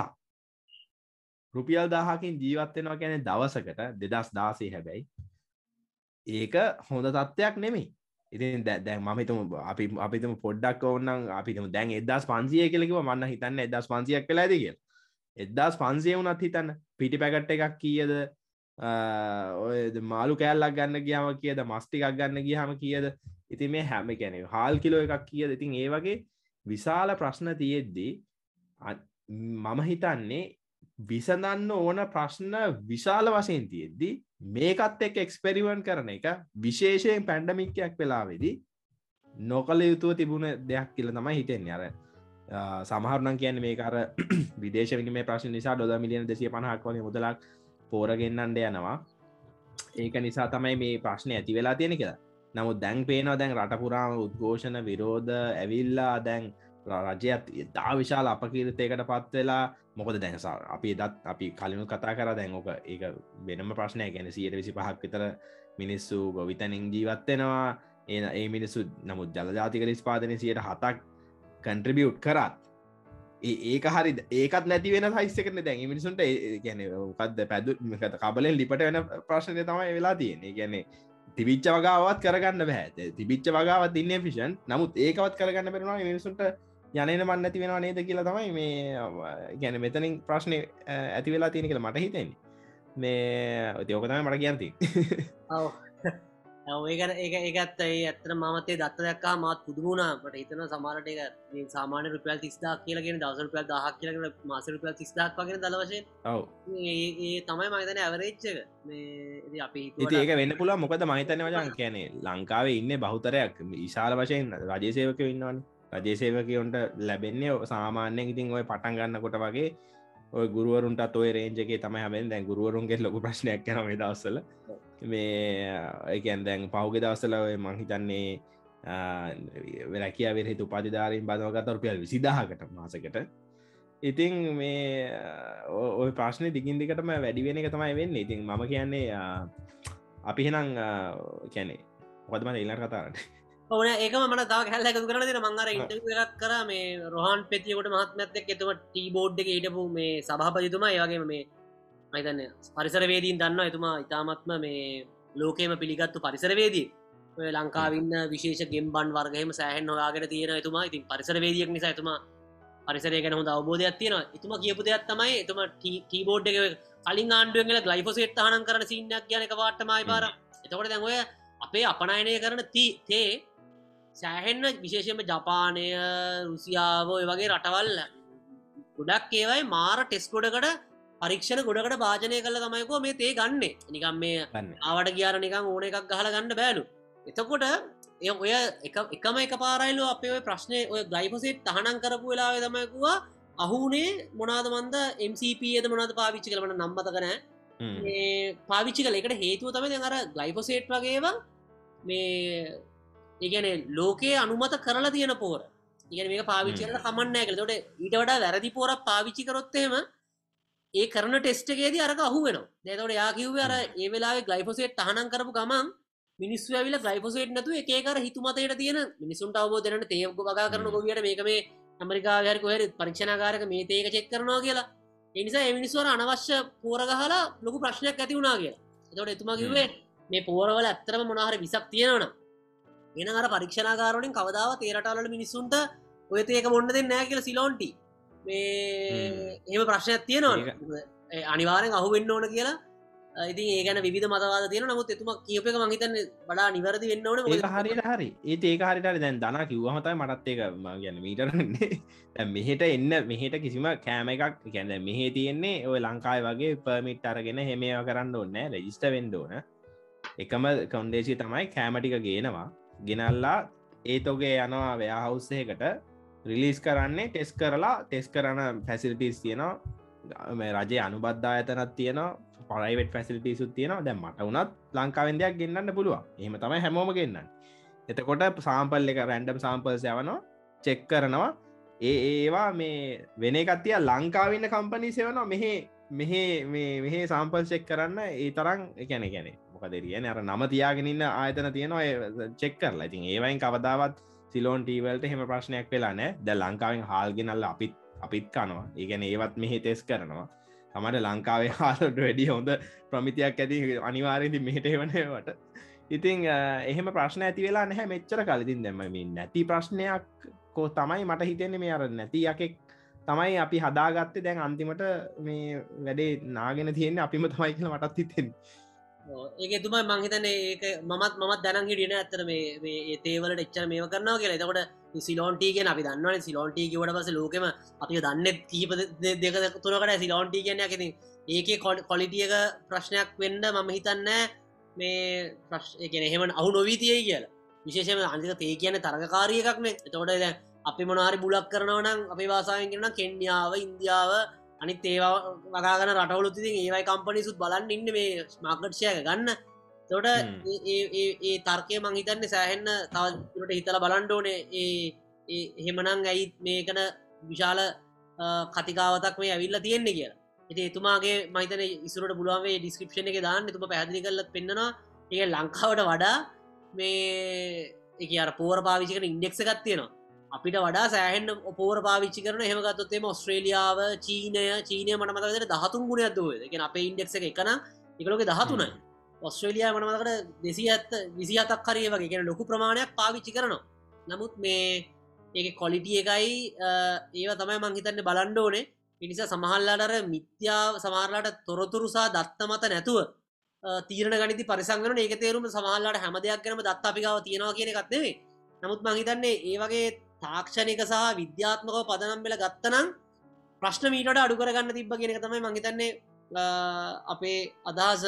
රුපියල් දාහකින් ජීවත්වෙනවා ගැන දවසකට දෙදස් දාසේ හැබැයි. ඒක හොඳ තත්ත්වයක් නෙමෙයි. ඉතින් දැන් මහිතම අපි අපිතම පොඩ්ඩක් ඕන්නම් අපිතම දැන් එදස් පන්සිය කෙලෙකිව මන්න හිතන්න එදස් පන්සියක් කලාද කිය එදස් පන්සිය වුනත් හිතන්න පිටි පැකට්ට එකක් කියද? ඔය මාළු කෑල්ලක් ගන්න ගියාම කියද? මස්ටිකක් ගන්න ගියහම කියද? ඉති මේ හැම කැනෙ හාල් කිලෝ එකක් කියද? ඉතින් ඒ වගේ විශාල ප්‍රශ්න තියෙද්දී මම හිතන්නේ විසඳන්න ඕන ප්‍රශ්න විශාල වශයෙන් තියෙද්දී මේකත් එක් එක්ස්පෙරිවන් කරන එක. විශේෂයෙන් පැන්ඩමික්කයක් වෙලාවෙදි නොකළ යුතුව තිබුණ දෙයක් කියල තමයි හිතෙන්නේ. අර සමහරනන් කියන්න මේ අර විදේශ විනිම ප්‍රශ්න නිසා ඩොද මිලියන දෙසිය පහක් වගේ මුදලක් පෝරගෙන්න්නන්ඩ යනවා. ඒක නිසා තමයි මේ ප්‍රශ්නය ඇති වෙලා තියෙන කියලා. නමුත් දැන් පේනවා දැන් රටපුරාම උද්ඝෝෂණ විරෝධ ඇවිල්ලා දැන් රජයත් ඉතා විශාල අපකීර්තයකට පත් වෙලා මොකද දැන්සා අපි දත් අපි කලිනු කතා කර දැන් ඕක ඒක වෙනම ප්‍රශ්නය ගැන සියට විසි පහක් විතර මිනිස්සු ගොවිතනින් ජීවත්වෙනවා ඒ ඒ මිනිස්සු නමුත් ජලජාතික නිස්පාදනය සියට හතක් කන්ට්‍රිබියුට් කරත් ඒක හරි ඒකත් නැති වෙන හයිස්සකන දැන්. මිනිසුන්ට ගැන කද පැදු කබලෙන් ලිපට වෙන ප්‍රශ්නය තමයි වෙලා තියෙන්නේ. ගැන්නේ තිබිච්ච වගාවත් කරගන්න බැහැ තිබිච්ච වගාවත් ඉන්න ෆිෂන් නමුත් ඒකවත් කරගන්න පෙරවා මිනිසුන්ට යනන මන් නැති වෙනවා නේද කියලා තමයි මේ ගැන මෙතනින් ප්‍රශ්නය ඇති වෙලා තියෙන කියලා මට හිතෙන්නේ. මේ ඔතියෝකතම මට කියන්ති ඒකන ඒ ඒකත් ඒ ඇත්තන මතේ දත්ත දක්කා මත් පුදුමුණට හිතන සමාරට එක සාමාන රුපියල් තිස්දා කියලගෙන දවසර පියල් දහක් කියලගෙන මාස රුපියල් තිස්දාක් වගෙන දලවශය ඒ තමයි මහිතන ඇවරේච්චක මේ අපි ඒක වෙන්න පුලා මොකද මහිතන වජන් කියනේ ලංකාවේ ඉන්න බහුතරයක්. ඉශාල වශයෙන් රජසේවක ඉන්නවන්නේ රජේසේවකයොන්ට ලැබෙන්නේ සාමාන්‍යයෙන් ඉතින් ඔය පටන් ගන්න කොට වගේ ඔය ගුරුවරුන්ට ඔය රේජගේ තම හැමෙන් දැන් ගුරුවරුන්ගේ ලොක ප්‍රශ්නයක් යන මේ දවස්සල මේ එකන් දැන් පහුගෙ දවස්සල ඔය මංහිතන්නේ වෙලකිය වෙරහිතු පතිධාරින් බදවගත රුපියල් විසිදාහකට මාසකට. ඉතිං මේ ඔය ප්‍රශ්නය දිගින් දිකටම වැඩි වෙන එක තමයි වෙන්න. ඉතින් මම කියන්නේ අපි හෙනං කැනෙ පොදම ඉල්ලට කතාරට ඕන ඒක මට තා හැල්ල එකතු කරන දෙන මංගර ඉට එකක් කර මේ රොහන් පෙතියකොට මහත්මඇත්තක් එතුම ටීබෝඩ් එක හිටපු මේ සභහපතිතුමා ඒවගේ මේ මයිතන්න පරිසරවේදීන් දන්න එතුමා ඉතාමත්ම මේ ලෝකේම පිළිගත්තු පරිසරවේදී ලංකාවින්න විශේෂ ගෙම්බන් වර්ගහම සෑහන් නොයාගෙන තියෙන එතුමා. ඉතින් පරිසරවේදියක් නිසා එතුමා පරිසරය ගැන හොඳ අවබෝධයක් තියෙන එතුම කියපු දෙයක් තමයි එතුම ටීබෝඩ් එක කලින් ආණ්ඩුවෙන්ගල ගලයිපොසේට් හනන් කරන සින්නක් ගැන එක වාටමයි පාර එතකොට දැන්ඔය අපේ අපනයනය කරන තේ සෑහෙන්න විශේෂම ජපානය රුසියාව ඔය වගේ රටවල්ල. ගොඩක් ඒවයි මාර ටෙස්කොඩකට පරීක්ෂණ ගොඩකට භාජනය කල තමයිකෝ මේ තේ ගන්න. නිකම් මේ ආවට ගියාර නිකම් ඕන එකක් ගහල ගන්න බෑලු. එතකොට එය ඔය එකම එක පාරයිලු අපේ ඔය ප්‍රශ්නය ඔය ගයිපසෙත් තහනන් කරපු වෙලාව තමයකුවා අහුනේ මොනාද මන්ද MCPද මොනාද පාවිච්චි කලමට නම්බතකන පාවිච්චි කල එකට හේතුව තම අර ගයිපොසේට් වගේවා මේ ඒගැන ලෝකයේ අනුමත කරලා තියෙන පෝර. ඉගෙන මේ පාවිච්චිට කමන්නෑ කළ තොට ඊට වඩා වැරදි පෝර පාවිච්චි කරොත්තේම ඒ කරන ටෙස්ටගේද අරක අහුවෙන දැතවට යාකිව අර ඒ වෙලා ගලයිපොසේට් තහනන් කරපු ගමන් මිනිස් ඇවිල ගලයිපොසේට් නතු එකකර හිතුමතයට තියෙන මිනිසුන්ට අවබෝධනට තේක වගා කරන ගොවියට මේක මේ ඇමරිකාහර කොහර පරීක්ෂණකාරක මේ තේක චෙක් කරනවා කියලා. එනිසා එමිනිස්වර අනවශ්‍ය පෝරගහලා ලොකු ප්‍රශ්නයක් ඇති වුණා කියලා. තොට එතුමා කිවේ මේ පෝරවල ඇත්තරම මොනාහර විසක් තියෙනවන එන අර පරීක්ෂණකාරණින් කවදාව තේරටවලට මිනිස්සුන්ට ඔය ඒක බොන්න දෙන්න නෑ කියල සිලෝන්ටි. මේ ඒම ප්‍රශ්නයක් තියෙනවා අනිවාරෙන් අහු වෙන්න ඕන කියලා. ඉතින් ඒගන විධ මතවාද තියෙන නමුත් එතුම කියපක මහිතන්න වඩා නිවැරදි වෙන්න ඕන. ඒ හරි. ඒත් ඒක හරිට දැන් දන කිව්වමතයි මටත් ඒක ගැන මීටරන්නේ මෙහෙට එන්න මෙහෙට කිසිම කෑම එකක් ගැන මෙහේ තියෙන්නේ ඔය ලංකායි වගේ පර්මිට් අරගෙන හෙමේව කරන්න ඕන්න රෙජිස්ට වෙන්ඩෝන එකම කොන්දේශී තමයි කෑමටික ගේනවා ගෙනල්ලා ඒතොගේ යනවා ව්‍යහවස්සයකට රිලිස් කරන්නේ ටෙස් කරලා ටෙස් කරන පැසිල්ටිස් තියෙනවා. රජය අනුබද්ධා ඇතනත් තියෙනවා පරයිවට පැසිලිටි සුත් තියෙනවා. දැ මට වනත් ලංකාවෙන් දෙයක් ගෙන්න්න පුළුව එහම තමයි හැමෝම ගෙන්න්න එතකොට සාම්පල් එක රැන්ඩම් සාම්පල්ස් යවනවා චෙක් කරනවා. ඒ ඒවා මේ වෙන එකත්තිය ලංකාවන්න කම්පනී සෙවනවා මෙහේ මෙහේ මෙහේ සාම්පල් චෙක් කරන්න ඒ තරම් එකැන ගැනේ මොකදරිය අර නම තියාගෙනන්න ආයතන තියෙනවා. චෙක් කරලා. ඉතින් ඒවයින් කවදාවත් සිලෝන් ටීවල්ට හෙම ප්‍රශ්නයක් වෙලා නෑ ද ලංකාවෙන් හාල්ගෙනල්ල අපිත් අපිත් කනවා. ඒගැන ඒවත් මෙහි තෙස් කරනවා. තමට ලංකාවේ හාලට වැඩි හොඳ ප්‍රමිතියක් ඇති අනිවාරදි මෙහට එවනවට ඉතිං එහෙම ප්‍රශ්න ඇති වෙලා නැහැ මෙච්චර කලතින් දෙම නැති ප්‍රශ්නයක් කෝ තමයි මට හිතෙන්නේ මේ අර නැති යකෙක් තමයි අපි හදාගත්තේ. දැන් අන්තිමට මේ වැඩේ නාගෙන තියෙන්නේ අපිම තමයි කියල මටත් හිතෙන් ඒක තුමයි මංහිතන ඒක මත් මත් දැන හිටියන ඇතර මේ තේවලට එච්චර මේ කරනවා කියලා. එතකොට සිලෝන්ටීගෙන අපි දන්නවන. සිලෝන්ටී කිවට පස ලෝකම අපි දන්න කීප දෙක තුරකට සිලෝන්ටී කියන ඇති ඒක කොලිටියක ප්‍රශ්නයක් වෙන්ඩ මම හිතන්න මේ ප්‍රශ්ගෙන එහෙම අහු නොවී තිය කියලා. විශේෂම අන්තික තේ කියන තරගකාරිය එකක්න එතකොට ද අපි මොනාරි බුලක් කරනවනම් අපි වාසායෙන් කරන කෙන්්‍යාව ඉන්දියාව අනිත් ඒවා වගාගන රටවලුති ඒවයි කම්පනිසුත් බලන්න ඉන්න මේ මාකට්ෂය ගන්න. තොට ඒ තර්කය මංහිතන්න සෑහෙන්න තවට හිතල බලන්ඩෝනේ ඒ එහෙමනං ඇයිත් මේකන විශාල කතිකාවතක් මේ ඇවිල්ල තියෙන්නේ කියලා. එති එතුමාගේ මහිතන ඉසුරට පුළුවන්ේ ඩිස්ක්‍රපෂණ එක දාන්න. තුම පැදිලි කරල පෙන්න්නවා. ඒ ලංකාවට වඩා මේ එක අර පෝර පාවිචිකන ඉන්ඩෙක්ස ගත්තියනවා අපිට වඩා සෑහෙන් ඔපෝර පාවිච්චි කරන හෙමගත්තොත්තේම ඔස්ට්‍රේලියාව චීනය චීනය මට මතකට දහතුන් ගුණ ඇදව එක අපේ ඉන්ඩෙක්ස එකන එකලෝක දහතුනයි. ඔස්ට්‍රේලියයා මනමතකට දෙසි ඇත්ත විසි අතක් කරය වගේ. කියෙන ලොකු ප්‍රමාණයක් පාවිච්චි කරනවා. නමුත් මේ ඒක කොලිටිය එකයි ඒව තමයි මංහිතන්න බලන්ඩෝනේ පිනිසා සමහල්ලාටර මිත්‍යාව සමාරලාට තොරතුරුසා දත්ත මත නැතුව තීරණ ගනිති පරිසංගන ඒක තේරුම සමහල්ලාට හැම දෙයක් කරම දත් අපිකාව තියෙනවා කියන එකත්නෙවේ නමුත් මහිතන්නේ ඒ වගේ තාක්ෂණක සහ විද්‍යාත්මකව පදනම් වෙල ගත්තනම් ප්‍රශ්න මීට අඩු කරගන්න තිබ කියෙන තමයි මහිතන්නේ අපේ අදහස.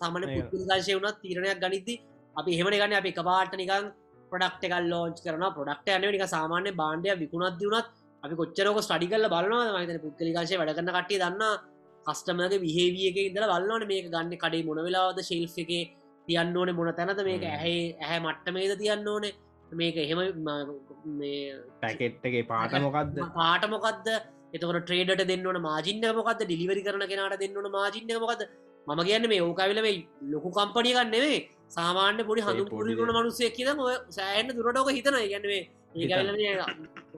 සාමන පුද්ගල්ශය වුණත් තීරණයක් ගනිද්දි අපි හෙමන ගන්න අපි කපාට නිකං ප්‍රඩක්ට එකල් ලෝච් කරන ප්‍රඩක්ට යන නික සාමාන්‍ය බාණ්ඩය විකුණත් දියුණත් අපි කොච්චරක ස්ටඩි කල්ල බලනවා මතන පුද්ගලිකාශය වැඩ කරන්න කට්ටිය දන්න කස්ටමගේ විහේවිය එක ඉදල බලන්නවන මේක ගන්න කඩේ මොන වෙලාවද ශිල්් එක තියන්න ඕනේ මොන තැනද මේක ඇහැ ඇහැ මට්ටමේද තියන්න ඕනේ මේක එහෙම පැකෙට්ගේ පාට මොකක්ද පාට මොකක්ද එතකට ට්‍රේඩට දෙන්නවන මාජින්න මොකක්ද ඩිලිවරි කරන කෙනට දෙන්නවන මාජින්න මොකද මම කියන්න මේ ඕකවිල මේ ලොකු කම්පනි ගන්නෙවේ සාමාන්‍ය පොඩි හඳු පුරිගුණ මනුස්සය කියද සෑන්න දුරටෝක හිතන ගැනවේ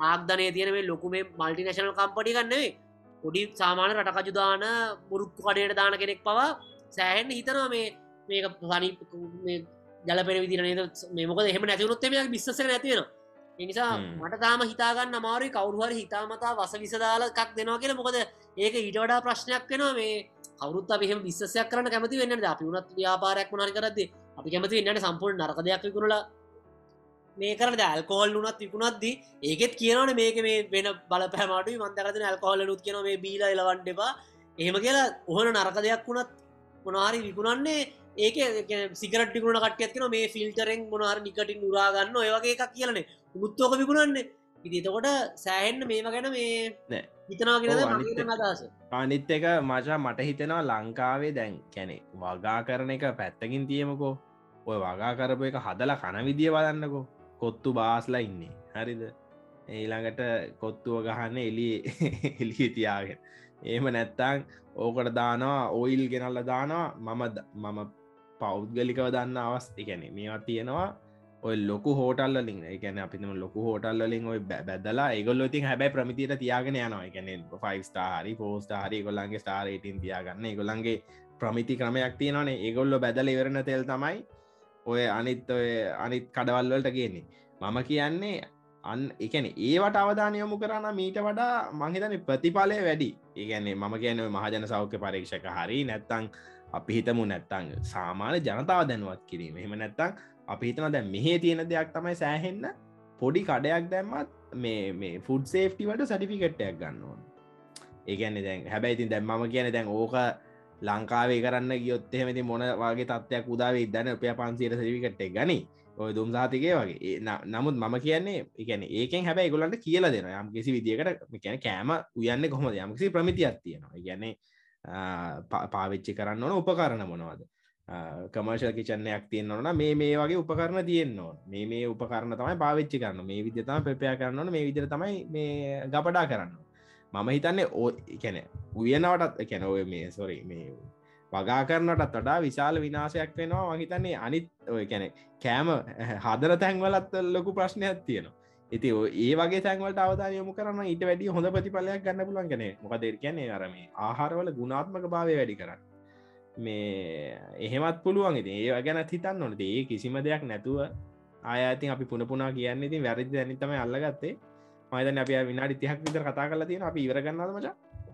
ආගධනය තියන මේ ලොකු මේ මල්ටි නශනල් කම්පටි ගන්නෙවේ පොඩි සාමාන රටකජු දාන මුරුක්කු කඩයට දාන කෙනෙක් පවා සෑහෙන්න්න හිතනවා මේ මේක පනි ජලපෙන විදිරනේද මේමක එහම නැතිවුණොත් මේ බිස්සස නැතිවෙන එනිසා මට තාම හිතාගන්න අමාරු කවරුහර හිතාමතා වස විසදාල එකක් දෙනවා කියෙන මොකද ඒක ඊට වඩා ප්‍රශ්නයක් වෙනවා මේ කවරුත් අපිහම විස්සයක් කරන කැමති වෙන්න අපි වුණත් ව්‍යාපාරයක් වුණනි කරද අපි කැමති වෙන්නට සම්පූර් නරක දෙයක් විකුණලා මේ කරන ඇල්කෝල් වුනත් විකුණත්ද ඒකෙත් කියනවන මේක මේ වෙන බල පැමට මන්තරන ඇල්කෝල්ල නුත් කියන මේ බීල එලවන්ඩපා එහෙම කියලා ඔහන නරක දෙයක් වුණත් මොනාරි විකුණන්නේ ඒක සිකරට ිකුණ කටියත්කන මේ ෆිල්ටරෙන් මොනාර නිකටින් උරාගන්න ඔයවගේ එකක් කියලනේ මුත්තෝක විකුණන්නේ. ඉදිතකොට සෑහෙන්න්න මේම ගැන මේ හිතනා කියෙන අදස අනිත් එක මචා මට හිතෙනවා ලංකාවේ දැන් කැනෙ වගා කරන එක පැත්තකින් තියමකෝ. ඔය වගා කරපු එක හදලා කන විදිිය බලන්නකෝ. කොත්තු බාස්ලා ඉන්නේ. හරිද? ඒළඟට කොත්තුව ගහන්න එලි එලිය තියාගෙන. ඒම නැත්තං ඕකට දානවා ඔයිල් ගෙනල්ල දානවා. මම මම පෞද්ගලිකව දන්න අවස්ති ගැන මේවා තියෙනවා ඔය ලොකු හෝටල්ල ලින් එකන අපිම ලොකු හෝටල්ලින් ඔය බැදලා ඒගොල්ල ඉතින් හැබැයි ප්‍රමිතියට තියාගෙන යනවා. එකන ෆයිස් ටාරි පෝස් හරි ගොල්ලන්ගේ ස්ටාරේටින් තියාගන්න. ගොල්ලන්ගේ ප්‍රමිති ක්‍රමයක් තියෙනවානේ. ඒගොල්ල බැදල ඉවරණ තෙල් තමයි ඔය අනිත් ඔය අනිත් කඩවල්වලට කියන්නේ මම කියන්නේ අන් එකන ඒවට අවධානයොමු කරන්න මීට වඩා මහිතන ප්‍රතිඵලය වැඩි. ඒගැන්නේ මම කියන මහජන සෞඛ්‍ය පරීක්ෂක හරි නැත්තං අපි හිතමු නැත්තං සාමාන්‍ය ජනතාව දැනුවත් කිරීම. එහෙම නැත්තං අපි හිතන දැ මෙහේ තියෙන දෙයක් තමයි සෑහෙන්න පොඩි කඩයක් දැම්මත් මේ මේ ෆුඩ් සේෆ්ටිවට සටිෆිකට්ටයක් ගන්න ඕන. ඒගැන්න දැන් හැබැයිතින් දැම්මම කියන දැන් ඕක ලංකාවේ කරන්න ගියොත් එහෙමති මොන වගේ තත්වයක් උදාවේ දන්න උපය පන්සීට සටිෆිකට්ටක් ගනි. ඔය දුම් සාතිකය වගේ. නමුත් මම කියන්නේ එකන ඒකෙන් හැබැයි ගොලන්ට කියල දෙන යම් කිසි විදිකට කියන කෑම උයන්න කොහොමද? යම්කිසි ප්‍රමිතියක් තියෙනවා. ගැන්නේ පාවිච්චි කරන්න ඕන උපකරණ මොනවද? කමර්ශල් කිචන්නයක් තියෙන්න්නවන මේ මේ වගේ උපකරණ තියෙන්නවා මේ මේ උපකරණ තමයි පාවිච්චි කරන්න මේ විදිතම පෙපයා කරන්නන මේ විදිර තමයි මේ ගපඩා කරන්න මම හිතන්නේ ඕ කැන උයනවටත් කැන ඔය මේ සොරි මේ වගා කරනටත් වඩා විශාල විනාශයක් වෙනවා. මහිතන්නේ අනිත් ඔය කැනෙ කෑම හදර තැන්වලත් ලොකු ප්‍රශ්නයක් තියෙනවා. ඉති ඒ වගේ තැන්වලට අවධාන යොමු කරන්න ඊට වැඩි හොඳ ප්‍රතිපලයක් ගන්න පුලන් ගැන මොකද කියන්නේ අරම ආහාරවල ගුණාත්මක භාවය වැඩි කරන්න. මේ එහෙමත් පුළුවන්. ඉති ඒ ගැන හිතන්න නොනට ඒ කිසිම දෙයක් නැතුව ආයති අපි පුන පුනා කියන්න ඉතින් වැරදි දැනිතම අල්ලගත්තේ. මයිතන අප විනාඩි තිහක් විතර කතා කරලා තියෙන අපි ඉවර ගන්නද මච?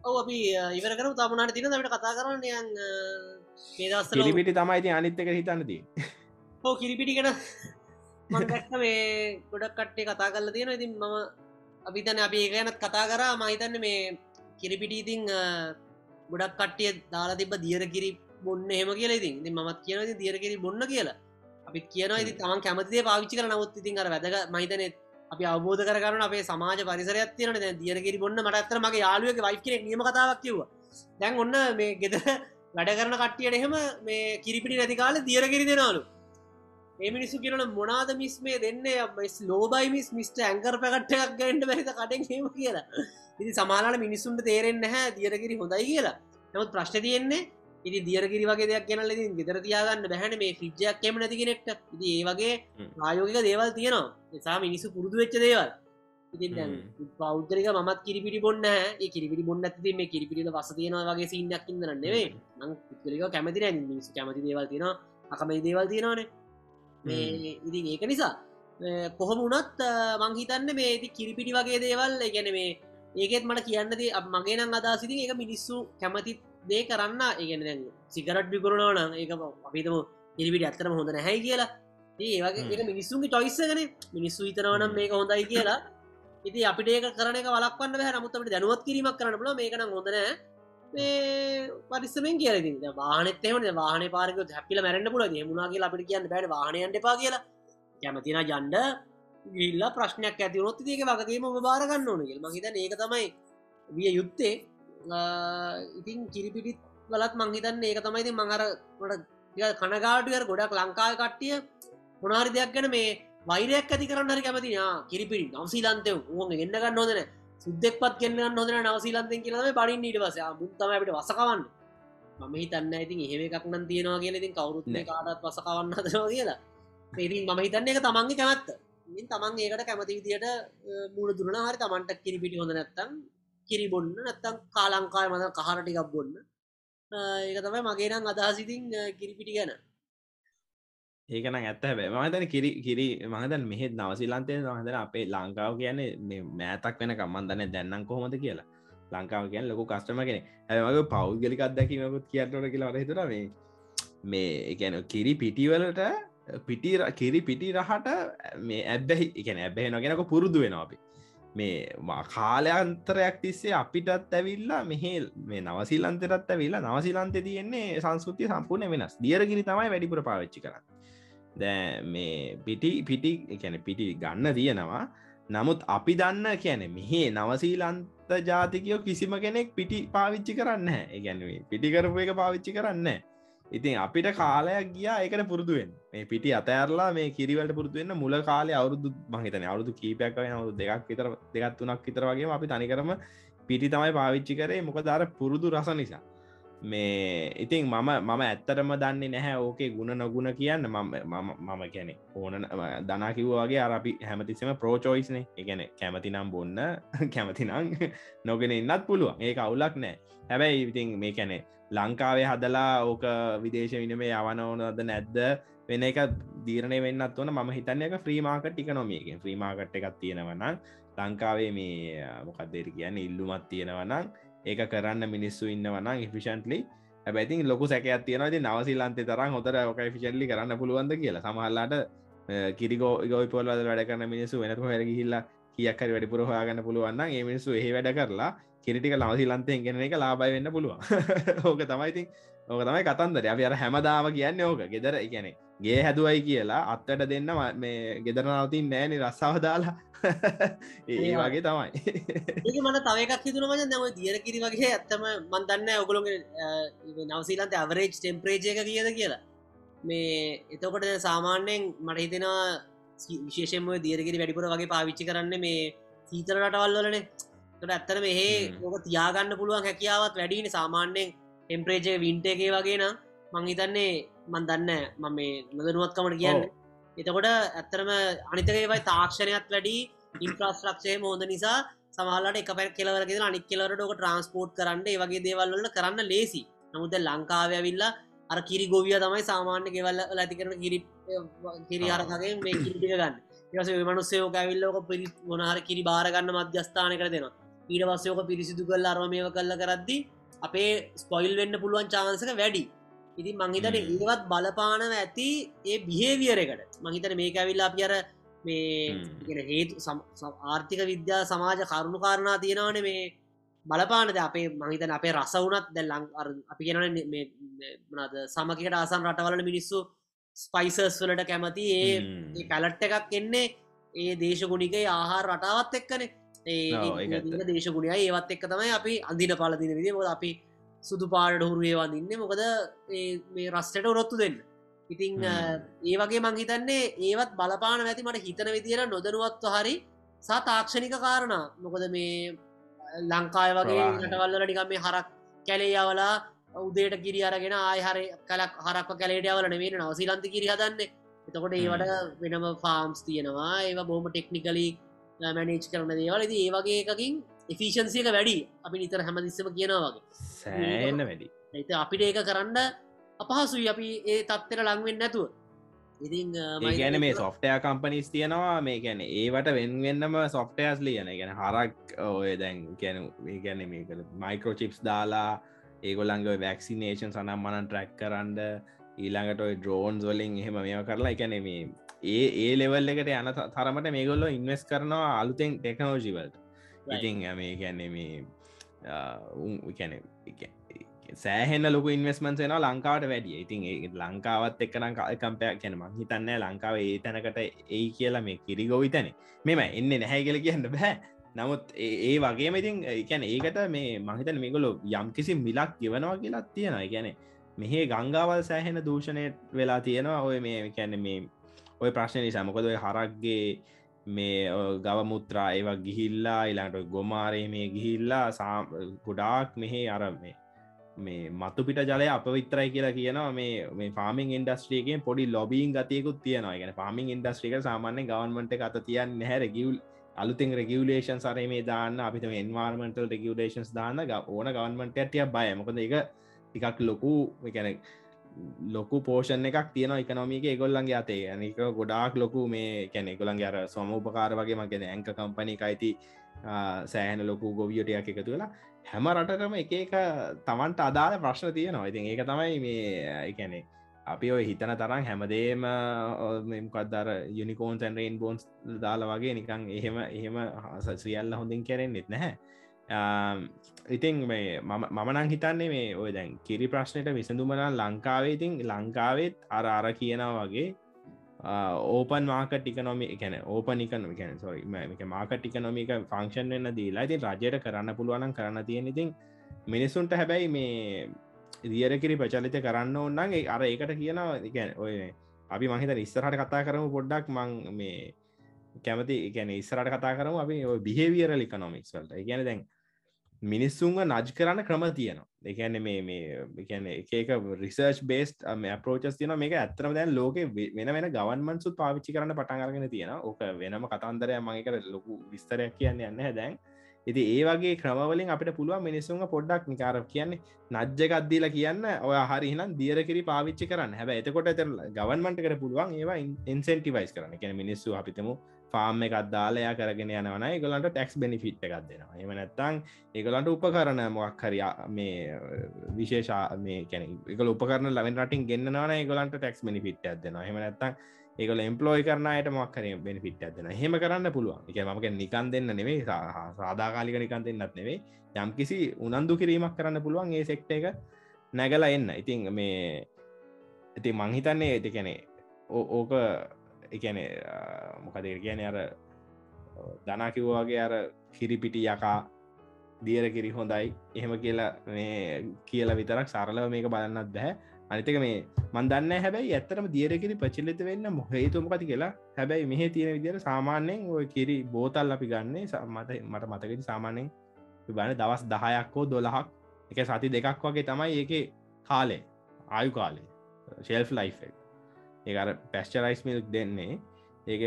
ඔව අපි ඉවර කරු තමනට තින ට කතා කරන්න ඒදස් පිළිපිටි තමයි ති අනිත්තක හිතන්නදී හෝ කිරිපිටි කෙන මට මේ ගොඩක් කට්ටේ කතා කරලා තියෙන ඉතින් මම අපිතන අපි ඒ ගැනත් කතා කරා. මහිතන්න මේ කිරිපිටි ඉතිං ගොඩක් කට්ටිය දාලා තිබ දියර කිරි බොන්න හෙම කියලා ඉතින්. ති මත් කියනති දියරකිරි බොන්න කියලා. අපි කියන ඉති තමන් කැමතිේ පාවිච්චි කර නමුත් ඉතින් අර වැදග මහිතන අපි අවබෝධ කරන අපේ සමාජ පරිසරයක් තියන දියරකිරි බොන්න මට ඇතර මගේ යාලුවක වයි් කෙනෙක් නියම කතාවක් කිව්ව. දැන් ඔන්න මේ ගෙදර වැඩ කරන කට්ටියට එහෙම මේ කිරිපිටි නැති කාල දියරකිරි දෙනවලු. එමිනිසු කියරන මොනාද මිස් මේ දෙන්න? ලෝබයි මිස් මිස්ට ඇංකර් පැකට්ටයක් ගන්ඩ බැරිත කටෙන් හෙම කියලා. ඉති සමාලාට මිනිස්සුන්ට තේරෙන් නැහැ. දියරකිරි හොඳයි කියලා. නමුත් ප්‍රශ්න තියෙන්නේ ඉති දියරකිරි වගේ දෙයක් කියනල ඉතින් ගෙදර තියාගන්න බැහැන මේ ෆිජ්ජයක් කෙම නැතිගෙනෙක්ට ඉති ඒ වගේ ආයෝගික දේවල් තියෙනවා. නිසා මිනිසු පුරුදු වෙච්ච දේවල්. පෞද්ගලික මත් කිරිපිටි බොන්න ඒ කිරිපිටි බොන්න ඇති මේ කිරිපිටිල වස තියෙනවා වගේ සින්නක් ඉදරන්නෙවේ නං පුද්ගලික කැමති මිනිසු කැමති දේවල් තියෙනවා. අකමයි දේවල් තියෙනවානේ ඉතින් ඒක නිසා කොහොම වනත් මංහිතන්න මේ ති කිරිපිටි වගේ දේවල් ගැන මේ ඒකෙත් මට කියන්නද මගේ නම් අදාසිති ඒක මිනිස්සු කැමති දේ කරන්න. ඒගැන සිකරට් විකරුණාන ඒක අපිතම ඉරිපිටි අත්තරම හොඳ නැහැයි කියලා. ඒවගේ ඒ මිනිස්සුන්ගේ චොයිස්සගෙන මිනිස්සු හිතනවනම් මේක හොඳයි කියලා. ඉති අපිට ඒක කරන වලක්වන්න බහ. නමුත්තට දැනුවත් කිරීමක් කරන්න පුල මේකන හොඳන පරිස්සමෙන් කියලති වානතම වාන පාරක හැපිල මැරන්න පුල මුණගේ අපිට කියන්න බැට වානයන්ට පා කියලා. කැමතින ජන්ඩ ගිල්ල ප්‍රශ්නයක් ඇති නොත් ඒක වගේම බාරගන්න ඕන ගෙල් මහිත ඒක තමයි විය යුත්තේ. ඉතින් කිරිපිටිත් වලත් මංහිතන්න ඒක තමයිති මඟරට කනගාටුවර ගොඩක් ලංකාව කට්ටිය මොනාරි දෙයක් ගැන මේ වෛරයක් ඇති කරන්න හරි කැමති කිරිපිටි නවසීලන්තය උන් එන්නගන්න නොදන සුද්දෙක්පත් කියන්න නොදන නවසීලන්තෙන් කියලම බඩින් ඊට පස මුත්තම අපට වසකවන්න මම හිතන්න ඉතින් එහෙම එකක් නම් තියෙනවා කියල ඉතින් කවරුත් කාටත් වසකවන්න හදනවා කියලා. ඉතින් මම හිතන්න එක තමන්ගේ කැමත්ත. ඉතින් තමන් ඒකට කැමති විදියට මූුණ දුරන හරි තමන්ට කිරිපිටි හොඳ නැත්තම් කිරි බොන්න නැත්තම් කාලංකාය මද කහරටිකක් බොන්න. ඒක තමයි මගේ නම් අදහසිතින් කිරිපිටි ගැන ඒකන ඇත්ත හැබ මතන කිරි කිරි මහදන් මෙහෙත් නවසිලන්තය මහදන අපේ ලංකාව කියන්නේ මෑතක් වෙන කම්මන්දන්න දැන්නම් කොහොමද කියලා. ලංකාව කියන් ලොකු කස්ටම කෙන ඇමගේ පෞද්ගලික අදැකීමකුත් කියන්නට කියලා හිතුර මේ මේ එකැන කිරි පිටිවලට පිටි කිරි පිටි රහට මේ ඇබැහි එකන ඇබැහ නොගෙනක පුරුදු වෙන අපි. මේ කාලයන්තරයක් තිස්සේ අපිටත් ඇවිල්ලා මෙහෙල් මේ නවසිලන්තරත් ඇවිල්ලා නවසිලන්ත තියෙන්නේ සංස්කෘතිය සම්පූර්ණ වෙනස්. දියරගිරි තමයි වැඩිපුර පාවිච්චි කරන්න. දැ මේ පිටි පිටි එකැන පිටි ගන්න තියෙනවා. නමුත් අපි දන්න කියන මෙහේ නවසීලන්ත ජාතිකයෝ කිසිම කෙනෙක් පිටි පාවිච්චි කරන්න ඒගැනුවේ පිටිකරපු එක පාවිච්චි කරන්න ඉතින් අපිට කාලයක් ගියා ඒකට පුරදුුවෙන් මේ පිටි අතඇරලා මේ කිරිවලට පුරදුවෙන්න මුල කාලය අවුරුදු මහිතන අවුදු කීපයක් වෙන අවුදු දෙකක් විතර දෙගත් තුනක් විතර වගේ අපි තනිකරම පිටි තමයි පාවිච්චි කරේ. මොක දර පුරුදු රස නිසා. මේ ඉතින් මම මම ඇත්තටම දන්නේ නැහැ ඕකේ ගුණ නොගුණ කියන්න. මම කැනෙ ඕන දනා කිව්වාගේ අරපි හැමතිස්සම ප්‍රෝචෝයිස්නේ එකන කැමතිනම් බොන්න කැමතිනං නොගෙන ඉන්නත් පුළුවන්. ඒ අවුලක් නෑ හැබැයි ඉතින් මේ කැනෙ ලංකාවේ හදලා ඕක විදේශ විනමේ යවන ඕනද නැද්ද වෙන එක දීරණය වෙන්නත් වන ම හිතන්න එක. ්‍රීමාකට ටිකනොමියගෙන් ්‍රීමාකට් එකක් තියෙනවනම් ලංකාවේ මේ මොකක්දේර කියන්න ඉල්ලුමත් තියෙනවනම් ඒක කරන්න මිනිස්සු ඉන්නවන ඉෆිෂන්ටලි ඇැති ලොක සැකයක් තියෙනද නවසිල්ලන්තේ තරම් හොතර ෝක ෆිෂල්ලි කරන්න පුළුවන්ද කියලා. සමහල්ලාට කිරිගෝ ගොයි පොල්වද වැඩ කරන්න මිනිසු වෙනක හැරගිහිල්ලා කියක්කර වැඩිපුර හොයාගන්න පුළුවන්න ඒ මිනිසු එහි වැඩ කරලා කිරිටික නවසිල්ලන්තයෙන් ගෙන එක ලාබයි වෙන්න පුළුවන්. ඕක තමයිඉතින් ඕක තමයි කතන්දර. අප අර හැමදාම කියන්න ඕක. ගෙදර එකනෙ ගේ හැදුවයි කියලා අත්තට දෙන්න මේ ගෙදරනවතින් නෑන රස්සාාව දාලා. ඒ වගේ තමයි. ඒක මට තවකක් හිතුන මජ නම දියර කිරි වගේ ඇත්තම මන්දන්න ඔගුළොගේ නවසීලන්ත අවරේජ් ටෙම්පරේජ එක කියද කියලා. මේ එතකොට සාමාන්‍යයෙන් මට හිතෙනවා විශේෂම දියරකිරි වැඩිපුර වගේ පාවිච්චි කරන්න මේ සීතර රටවල් වලනේ. තොට ඇත්තර මෙහේ ඕක තියාගන්න පුළුවන් හැකියාවත් වැඩිනි සාමාන්‍යයෙන් ටෙම්පරේජය වින්ටගේ වගේ නම් මංහිතන්නේ මන් දන්න මම මේ නොදනුවත්කමට කියන්න. එතකොට ඇත්තරම අනිතකේවයි තාක්ෂණයක් වැඩි ඉන්ප්‍රස්ට්‍රක්ෂය හෝද නිසා සමහලට එක පැ කෙලවරගෙන අනික් කෙලවරට ෝක ට්‍රන්ස්පෝට් කරන්න වගේ දේවල්වල කරන්න ලේසි. නමුද ලංකාව ඇවිල්ලා අර කිරි ගොවිය තමයි සාමාන්‍ය ගෙවල්ල ඇති කරන කිරි කිරි අරකගේ මේ කිරිටික ගන්න. ඒස මනුස්සයෝක ඇවිල්ලෝක පිරි මොනහර කිරි බාරගන්න මධ්‍යස්ථාන කර දෙෙනවා. ඊට පස්සයෝක පිරිසිදු කල් අරමයව කල්ල කරද්දි අපේ ස්පොයිල් වෙන්න පුළුවන් චාන්සක වැඩි. ඉතින් මංහිතට ඒවත් බලපානව ඇති ඒ බිහේවියර එකට මහිතන මේක ඇවිල්ලා අපියර මේ හේතු ආර්ථික විද්‍යා සමාජ කරුණු කාරණා තියෙනවන මේ බලපානද අපේ මහිතන අපේ රස වනත් දැල්ලං අපි කියෙනන නද සමකට ආසන් රටවලන මිනිස්සු ස්පයිසර්ස් වලට කැමති ඒ පැලට්ට එකක් එන්නේ ඒ දේශගුණිකයි ආහාර රටාවත් එක්කනේ ඒ දේශගුණිය ඒවත් එක්ක තමයි අපි අඳින පලදින විදි ොද අපි සුදු පාට හුරුවේ වඳන්න මොකද මේ රස්ටට උරොත්තු දෙන්න. ඉතිං ඒ වගේ මංහිතන්නේ ඒවත් බලපාන ඇති මට හිතන විදිර නොදනුවත්ව හරි සා තාක්ෂණික කාරණ. මොකද මේ ලංකාය වගේ රටවල්ල නිකම් මේ හරක් කැලේ යවලා උදේට කිරි අරගෙන ආයහර කලක් හරක් කැලේට යවල නෙවෙන නවසිලන්ති කිරි හදන්න. එතකොට ඒවට වෙනම ෆාම්ස් තියෙනවා. ඒවා බොහම ටෙක්නිකලි මැනේච් කරන දේවල්. ඒ වගේ එකකින් එෆිෂන්සියක වැඩි. අපි නිතර හැමදිස්සම කියනවා වගේ. සෑන්න වැඩි. ඇත අපිට ඒක කරන්න අපහසුයි. අපි ඒ තත්තර ලංවෙන් නැතුව. ඉතින් ගැන මේ සොෆ්ටය කම්පනිස් තියෙනවා. මේ ගැන ඒවට වෙන්වෙන්නම සොෆ්ටයස් ලියන. ගැන හරක් ඔය දැන් ගැන ගැන මේ මයිකෝචිප්ස් දාලා ඒගොල්ලංග වැක්සිනේෂන් සනම් මනන් ට්‍රැක් කරන්ඩ ඊළඟට ඔයි ඩ්‍රෝන්ස් වලින් එහෙම මේව කරලා එකැන මේ ඒ ඒ ලෙවල් එකට යන තරමට මේගොල්ල ඉන්වස් කරනවා අලුතෙන් ටෙක්නෝජිවල්ට ඉතින් මේ ගැන්නේ මේ උන් කැන සෑහෙන්න ලොක ඉන්වස්මන්ස් වෙන ලංකාවට වැඩිය. ඉතින් ඒ ලංකාවත් එක්කනම් කම්පයක් කැන මං හිතන්න ලංකාව ඒ තැනකට ඒ කියලා මේ කිරි ගොවි තැන මෙම එන්න නැහැ කියල කියන්න බෑ. නමුත් ඒ වගේ ඉතින් එකැන ඒකට මේ මහිතන මේගොලො යම් කිසි මිලක් ගෙවනවා කියලාත් තියෙනවා. ගැන මෙහේ ගංගාවල් සෑහෙන දූෂණය වෙලා තියෙනවා. ඔය මේ කැන මේ ඔය ප්‍රශ්න නිසා. මොකද ඔය හරක්ගේ මේ ගව මුත්‍රා ඒවා ගිහිල්ලා ඉලාට ගොමාරය මේ ගිහිල්ලා සා ගොඩාක් මෙහේ අර මේ මේ මතු පිට ජලය අප විතරයි කියලා කියනවා. මේ මේ ෆාමිං ඉන්ඩස්ට්‍රියගෙන් පොඩි ලොබීන් ගතයකුත් තියෙනවා. ගැන ෆාමිං ඉන්ඩස්ට්‍රික සාමාන්‍ය ගවන්මට අත තියන්න හැර ගියවල් අලුතින් රෙගියලේෂන් සරේ මේ දාන්න අපිත එන්වාර්මටල් රෙගියලේෂන්ස් දාන්න ඕන ගවන්මට ඇටිය බය මොකද එක එකක් ලොකු කැන ලොකු පෝෂණ එකක් තියෙන එකනොමික ගොල්ලන්ගේ අතේ. අනික ගොඩාක් ලොකු මේ කැනෙ ගොලන්ගේ අර සොම උපකාර වගේ මගෙන ඇංක කම්පනි අයිති සෑහන ලොකු ගොවියටයක් එකතු වෙලා හැම රටටම එක එක තමන්ට අදාළ ප්‍රශ්න තියෙනවා. ඉතින් ඒක තමයි මේ එකැනේ අපි ඔය හිතන තරම් හැමදේම මෙකක්දර යුනිකෝන් තැන්රේන් බෝන්ස් දාලා වගේ නිකං එහෙම එහෙම සසිියල්ල හොඳින් කරෙන්න්නෙත් නැහැ. ඉතින් මේ මමනං හිතන්නේ මේ ඔය දැන් කිරි ප්‍රශ්නයට විසඳුමන ලංකාවේ ඉතින් ලංකාවෙත් අර අර කියනවා වගේ ඕපන් මාකට ටිකනොමි එකන ඕපන එකන ගැන සොරි එක මාකට ටිකනොමික ෆංක්ෂන් වෙන්න දීලා ඉතින් රජයට කරන්න පුළුවන කරන්න තියෙන ඉතින් මිනිස්සුන්ට හැබැයි මේ දියරකිරි ප්‍රචලිත කරන්න ඔන්නන්ගේ අර ඒකට කියනවා ගැන ඔය අපි මහිත ඉස්සරහට කතා කරමු පොඩ්ඩක් මං මේ කැමති ගැන ඉස්සරට කතා කරම අපි ඔය බිහේවියර ලිකනොමික්ස් වලට. ගැන දැන් මිනිස්සුන්ව නජ් කරන්න ක්‍රම තියනවා. එකන මේ මේ කියන එක රිසර්ච් බේස්ට පෝචස් තියන මේ ඇතරම දැන් ලෝක වෙන වෙන ගවන්මන්සුත් පාවිච්චි කරන්න පටන්ගරගෙන තියෙන ඕක වෙනම කතන්දරය මගේකට ලොකු විස්තරයක් කියන්න යන්න දැන්. ඉති ඒ වගේ ක්‍රමවලින් අපිට පුළුවන් මිනිස්සුන්ග පොඩ්ඩක් නිකාර කියන්නේ නජ්ජකක්දීලා කියන්න. ඔය හරිහිනම් දියරකිරි පාවිච්චි කරන්න. හැබ එතකොට ගවන්මන්ට කර පුළුවන් ඒවා ඉන්සෙන්ටිවයිස් කරන කියන මිනිස්සු අපිතමු ෆාර්ම් එකක් දාලයා කරගෙන යනවන ඒගොලන්ට ටෙක්ස් බෙනිෆිට් එකක් දෙෙනවා. එම නැත්තං ඒගොලන්ට උපකරන මොක් හරි මේ විශේෂා මේ කැන එක උපකරන ලවෙන් රටින් ගන්නවන ඒගොලන්ට ටෙක්ස් බෙනිෆිට් ඇදෙනවා හෙම නැත්තං ඒකල එම්පලෝයි කරනයට මොක්කර බෙනිෆිට් ඇදෙන හෙම කරන්න පුළුවන්. එක මක නිකන් දෙන්න නෙවේ සාදාකාලික නිකන් දෙන්නත් නෙවේ යම් කිසි උනන්දු කිරීමක් කරන්න පුළුවන් ඒ සෙක්ට එක නැගලා එන්න. ඉතිං මේ ඉති මංහිතන්නේ ඇති කැනේ ඕක එකන මොකදේ කියන අර දනාකිව්වාගේ අර කිරිපිටි යකා දියර කිරි හොඳයි. එහෙම කියලා මේ කියලා විතරක් සරලව මේක බලන්නත් බැහැ අනිතක මේ මන්දන්න හැබැයි ඇත්තරම දියරකිරි ප්‍රචලිත වෙන්න මොහේතුමකති කියලා. හැබැයි මෙහ තියෙන විදිර සාමාන්‍යයෙන් ඔය කිරි බෝතල් අපි ගන්නේ සමත මට මතකති සාමාන්‍යෙන් බන දවස් දහයක් හෝ දොළහක්. එක සති දෙකක් වගේ තමයි ඒක කාලේ ආයු කාලේ ශෙල්ෆ් ලයි් ඒර පැස්චරයිස් මිල්ක් දෙන්නේ. ඒක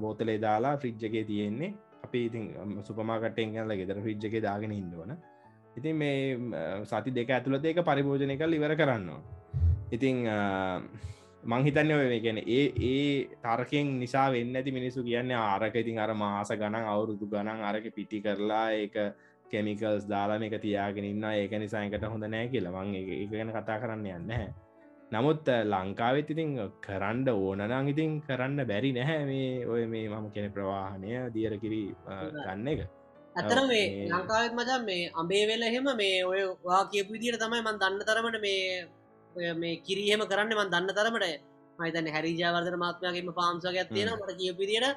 බෝතලේ දාලා ෆ්‍රිජ්ජගේ තියෙන්නේ. අපි ඉතින් සුපමාකටෙන් ගල ගෙදර ෆිජ්ජක දාගෙන ඉන්නවන ඉතින් මේ සති දෙක ඇතුළත ඒක පරිභෝජනය කල් ඉවර කරන්නවා ඉතිං මංහිතන්න ඔය ගැන ඒ ඒ තරකෙන් නිසා වෙන්න ඇති මිනිසු කියන්න ආරක ඉතින් අර මාස ගණන් අවුරුදු ගණන් අරක පිටි කරලා ඒක කෙමිකල්ස් දාලා එක තියාගෙන ඉන්න ඒක නිසායකට හොඳ නෑ කියලා. මං ඒ ගැන කතා කරන්න යන්න හැ නමුත් ලංකාවෙත් ඉතින් කරන්න ඕනනං ඉතින් කරන්න බැරි නැහැ මේ ඔය මේ මම කෙන ප්‍රවාහනය දියරකිරි ගන්න එක. ඇතර මේ ලංකාවත් මචන් මේ අඹේ වෙල එහෙම මේ ඔය වා කියපු විදිට තමයි මන් දන්න තරමට මේ මේ කිරීහෙම කරන්න මන් දන්න තරමට. මයිතන හැරිජාවර්ධන මාත්මයගේම පාම්සගයක් තියෙන මට කියපිදිට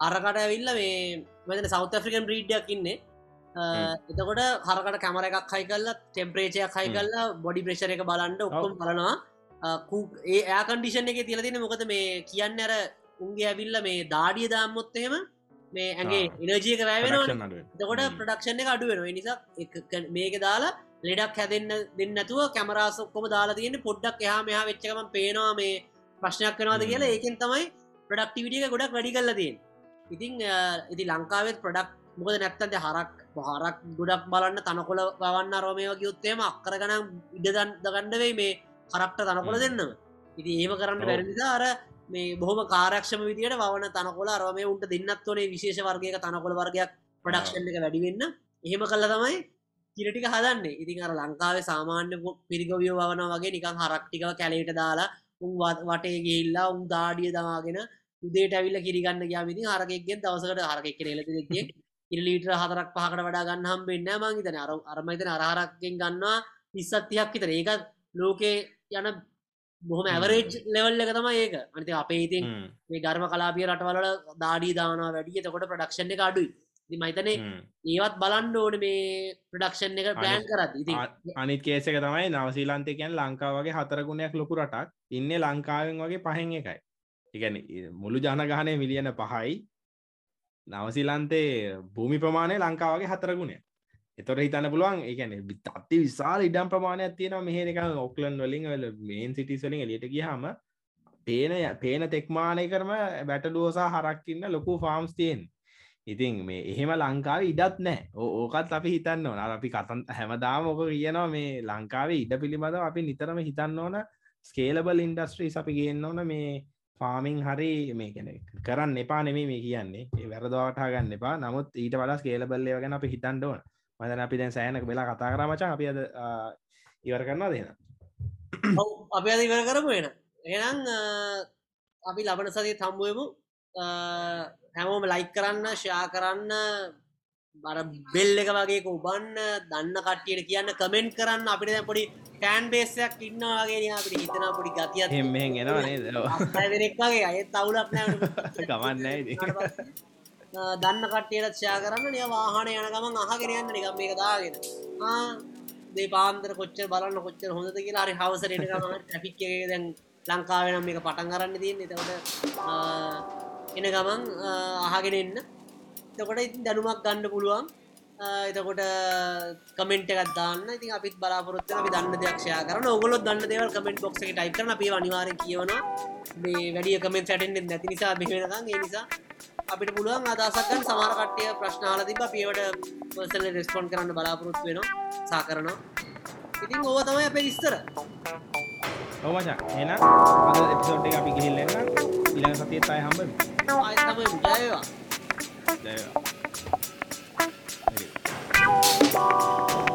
අරකට ඇවිල්ල මේ මතන සෞත ෆ්‍රිකන් බ්‍රීඩ්ඩක් ඉන්නේ. එතකොට හරකට කැමර එකක් හයි කල්ල ටෙම්පරේචයක් හයි කල්ලා බොඩි ප්‍රේශර එක බලන්ඩ ඔක්කොම් බලනවා ඒ ඇකන්ඩිෂන් එක තිල තින මොකද මේ කියන්න අර උන්ගේ ඇවිල්ල මේ දාඩිය දාම්මොත් එහෙම මේ ඇගේ එනජියක වැෑවෙන දකොට ප්‍රඩක්ෂණ එක අඩුවෙන නිසා මේක දාලා ලෙඩක් හැදන්න දෙන්නතුව කැමරාස ඔක්කොම දාලා තියෙන පොඩ්ඩක් එහා මෙහා වෙච්චකම පේනවා මේ ප්‍රශ්නයක් වෙනවාද කියලා. ඒකෙන් තමයි ප්‍රඩක්ටිවිටිය ගොඩක් වැඩි කල්ලතින් ඉතිං ඉති ලංකාවෙත් ප්‍රඩක් මොකද නැත්තන්ද හරක් හරක් ගොඩක් බලන්න තනකොළ වන්න රෝමයෝ ගයුත්තේම අක්කර ගනම් ඉඩ දගණ්ඩවෙයි මේ කරක්ට තනකොළ දෙන්නම. ඉති ඒම කරන්න බැරිනිසා අර මේ බොහම කාරක්ෂම විදිට වන තනකොල අරම උන්ට දෙන්නත් වනේ විශේෂ වර්ගයක තනකොළ වර්ගයක් ප්‍රඩක්ෂන් එක වැඩිවෙන්න එහෙම කල්ල තමයි කිරටික හදන්නේ. ඉතින් අර ලංකාවේ සාමාන්‍ය පිරිගවියෝ වන වගේ නිකං හරක්ටිකව කැලේට දාලා උන් වටේ ගේල්ලා උන් දාඩිය දමාගෙන උදේට ඇවිල්ල කිරිගන්න ගයාමිති හරකෙක්ගෙන් දවසකට හරකෙක් කෙලෙ ඉරලීට හතරක් පහකට වඩා ගන්න හම් වෙන්න මංහිතන අර අරමයිතන අරහරක්ගෙන් ගන්නවා ඉස්සත්තියක් විතර. ඒකත් ලෝකේ යන බොහොම ඇවරේජ් ලෙවල් එක තම ඒක. අනිති අපේ ඉතින් මේ ගර්ම කලාපිය රටවල දාඩී දාන වැඩිය තකොට ප්‍රඩක්ෂණ එක අඩුයි. මයිතනේ ඒවත් බලන්ඩ ඕන මේ ප්‍රඩක්ෂන් එක ප්ලෑන් කරත් ඉති අනිත් කේසක තමයි නවසීලන්තය කියන් ලංකාවගේ හතරගුණයක් ලොකු රටක් ඉන්න ලංකාවෙන් වගේ පහෙන් එකයි. ඉගැන මුළු ජනගානය මිලියන පහයි නවසිලන්තේ භූමි ප්‍රමාණය ලංකාවගේ හතරගුණය එතොට හිතන්න පුළුවන් ඒකන අති විශාල ඉඩම් ප්‍රමාණයක් තියෙන මෙහක ඔක්ලන් වලින් වල මේන් සිටිස්වලින් එලියට ගිහම පේන පේන තෙක්මානය කරම බැටලුවසා හරක්කින්න ලොකු ෆාම්ස් තියෙන් ඉතින් මේ එහෙම ලංකාව ඉඩත් නෑ ඕකත් අපි හිතන්න ඕන. අපි කතන් හැමදාම ඕක කියනවා මේ ලංකාවේ ඉඩ පිළිබඳව අපි නිතරම හිතන්න ඕන. ස්කේලබල් ඉන්ඩස්ට්‍රීස් අපි ගන්න ඕන. මේ ෆාමිං හරි මේ කෙන කරන්න එපා නෙමේ මේ කියන්නේ. වැරදවාටා ගන්න එපා. නමුත් ඊට වඩා ස්කේලබල්ලය ගැන අපි හිතන්ඩ ඕන. මදන අපි දැන් සෑනක වෙලා කතා කරමචා අපි අද ඉවර කරනවා දෙන අපි අද ඉවර කරපු වෙන එනම් අපි ලබන සතිය තම්බුවමු හැමෝම ලයික් කරන්න ෂයා කරන්න බර බෙල් එක වගේ උබන්න දන්න කට්ටියට කියන්න කමෙන්ට් කරන්න. අපිට දැන් පොඩි ෆෑන් බේසයක් ඉන්නවා වගේ අපිට හිතන පොඩි ගතියක්. මෙහෙන් එනවා නේද? දෙනෙක් වගේ. අයත් අවුලක් නෑ ගමන්නේ දන්න කට්ටියට ෂයා කරන්න නිය වාහන යන ගමන් අහගෙන යන්න නිකම් මේක දාගෙන. දේ පාන්දර කොච්චර බලන්න කොච්චර හොඳද කියලා හරි හවසට එන ගමන් ට්‍රැෆික් එකේ දැන් ලංකාවේ නම් මේක පටන් ගන්න තියෙන්නේ. එතකොට එන ගමන් අහගෙන එන්න. එතකොට ඉතින් දැනුමක් ගන්න පුළුවන්. එතකොට කමෙන්ට් එකක් දාන්න. ඉතින් අපිත් බලාපොරොත්තු වෙන අපි දන්න දෙයක් ෂෙයා කරන ඕගොල්ලෝ දන්න දේවල් කමෙන්ට් බොක්ස් එකේ ටයිප් කරන අපි අනිවාර්යෙන් කියවනවා. මේ වැඩි කමෙන්ට්ස් ඇටෙන්ඩ් නැති නිසා මෙහෙ වෙනකන්. ඒ නිසා අපිට පුළුවන් අදසක්ගන්න සමාර කට්ටිය ප්‍රශ්නාල තිබ පියවට පර්සල රෙස්පොන්් කරන්න බලාපොරොත්තු වෙනවා සා කරනවා. ඉතින් ඕව තමයි අපේ විස්තර. ඔවමචා එන අද එපිසෝට් එක අපි ගිහිල්ලන්න ඉළඟ සතියත් අය හම්බ ආයතම ජයවා ජයවා Wow.